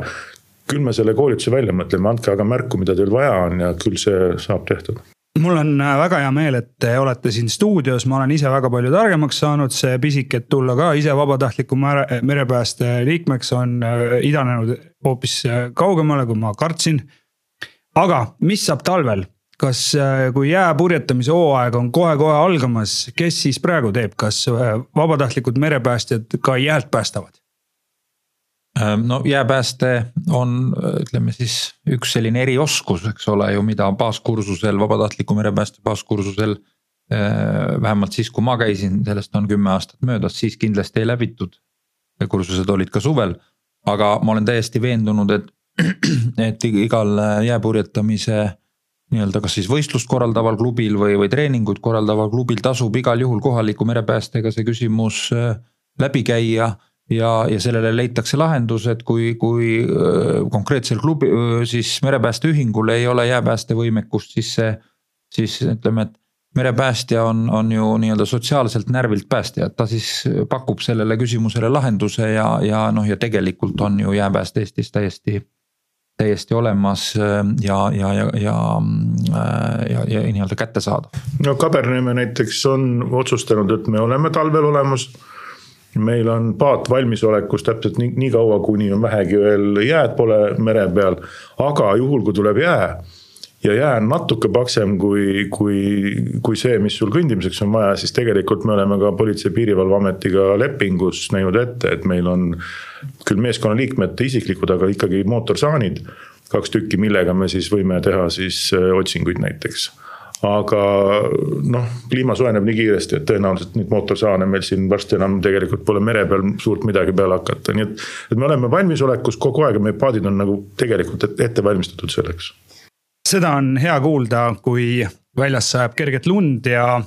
[SPEAKER 2] küll me selle koolituse välja mõtleme, andke aga märku, mida teil vaja on ja küll see saab tehtud
[SPEAKER 1] mul on äh, väga hea meel, et te olete siin stuudios, ma olen ise väga palju targemaks saanud, see pisik, et tulla ka ise vabatahtliku mere, merepääste liikmeks, on äh, idanenud hoopis äh, kaugemale, kui ma kartsin. aga mis saab talvel, kas, kui jääpurjetamise hooaeg on kohe-kohe algamas, kes siis praegu teeb, kas vabatahtlikud merepäästjad ka jäält päästavad?
[SPEAKER 3] Ehm, no jääpääste on, ütleme siis üks selline erioskus, eks ole ju, mida baaskursusel, vabatahtliku merepääste baaskursusel. Ehm, vähemalt siis, kui ma käisin, sellest on kümme aastat möödas, siis kindlasti ei läbitud. kursused olid ka suvel, aga ma olen täiesti veendunud, et, et igal jääpurjetamise nii-öelda kas siis võistlust korraldaval klubil või, või treeninguid korraldaval klubil tasub igal juhul kohaliku merepäästega see küsimus äh, läbi käia ja, ja sellele leitakse lahendus, et kui, kui konkreetsel klubi, siis merepäästeühingul ei ole jääpäästevõimekust, siis see, siis ütleme, et merepäästja on, on ju nii-öelda sotsiaalselt närvilt päästja, et ta siis pakub sellele küsimusele lahenduse ja, ja noh, ja tegelikult on ju jääpääst Eestis täiesti täiesti olemas ja, ja, ja, ja, ja, ja nii-öelda kättesaadav.
[SPEAKER 2] no Kaberneeme näiteks on otsustanud, et me oleme talvel olemas meil on paat valmisolekus täpselt nii, nii kaua, kuni on vähegi veel jääd pole mere peal. aga juhul, kui tuleb jää ja jää on natuke paksem kui, kui, kui see, mis sul kõndimiseks on vaja, siis tegelikult me oleme ka Politsei- ja Piirivalveametiga lepingus näinud ette, et meil on küll meeskonnaliikmete isiklikud, aga ikkagi mootorsaanid, kaks tükki, millega me siis võime teha siis äh, otsinguid näiteks aga noh, kliima soojeneb nii kiiresti, et tõenäoliselt neid mootorsaane meil siin varsti enam tegelikult pole mere peal suurt midagi peale hakata, nii et. et me oleme valmisolekus kogu aeg ja meie paadid on nagu tegelikult ette valmistatud selleks.
[SPEAKER 1] seda on hea kuulda, kui väljas sajab kerget lund ja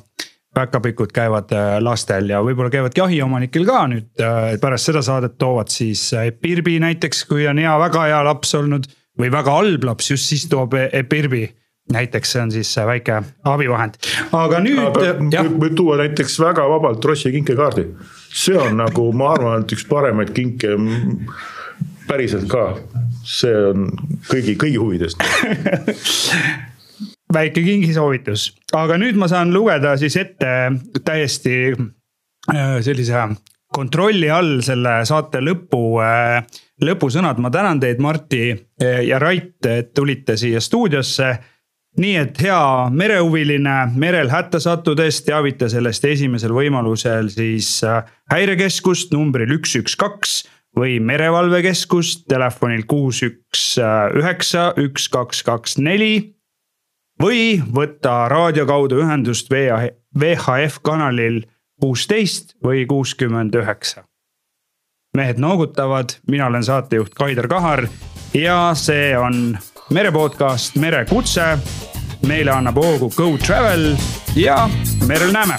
[SPEAKER 1] päkapikud käivad äh, lastel ja võib-olla käivadki jahiomanikel ka nüüd äh, pärast seda saadet toovad siis äh, Pirbi näiteks, kui on hea, väga hea laps olnud või väga halb laps, just siis toob Pirbi näiteks see on siis väike abivahend, aga nüüd.
[SPEAKER 2] võib tuua näiteks väga vabalt Rossi kinkekaardi. see on nagu, ma arvan, et üks paremaid kinke päriselt ka. see on kõigi, kõigi huvides
[SPEAKER 1] väike kingisoovitus, aga nüüd ma saan lugeda siis ette täiesti äh, sellise kontrolli all selle saate lõpu, äh, lõpusõnad. ma tänan teid, Martti äh, ja Rait, et tulite siia stuudiosse nii et hea merehuviline, merel hätta sattudes teavita sellest esimesel võimalusel siis äh, häirekeskust numbril üks, üks, kaks või merevalvekeskust telefonil kuus, üks, üheksa, üks, kaks, kaks, neli. või võtta raadio kaudu ühendust VHF kanalil kuusteist või kuuskümmend üheksa. mehed noogutavad, mina olen saatejuht Kaider Kahar ja see on merepodcast Merekutse. meile annab hoogu Go Travel ja merel näeme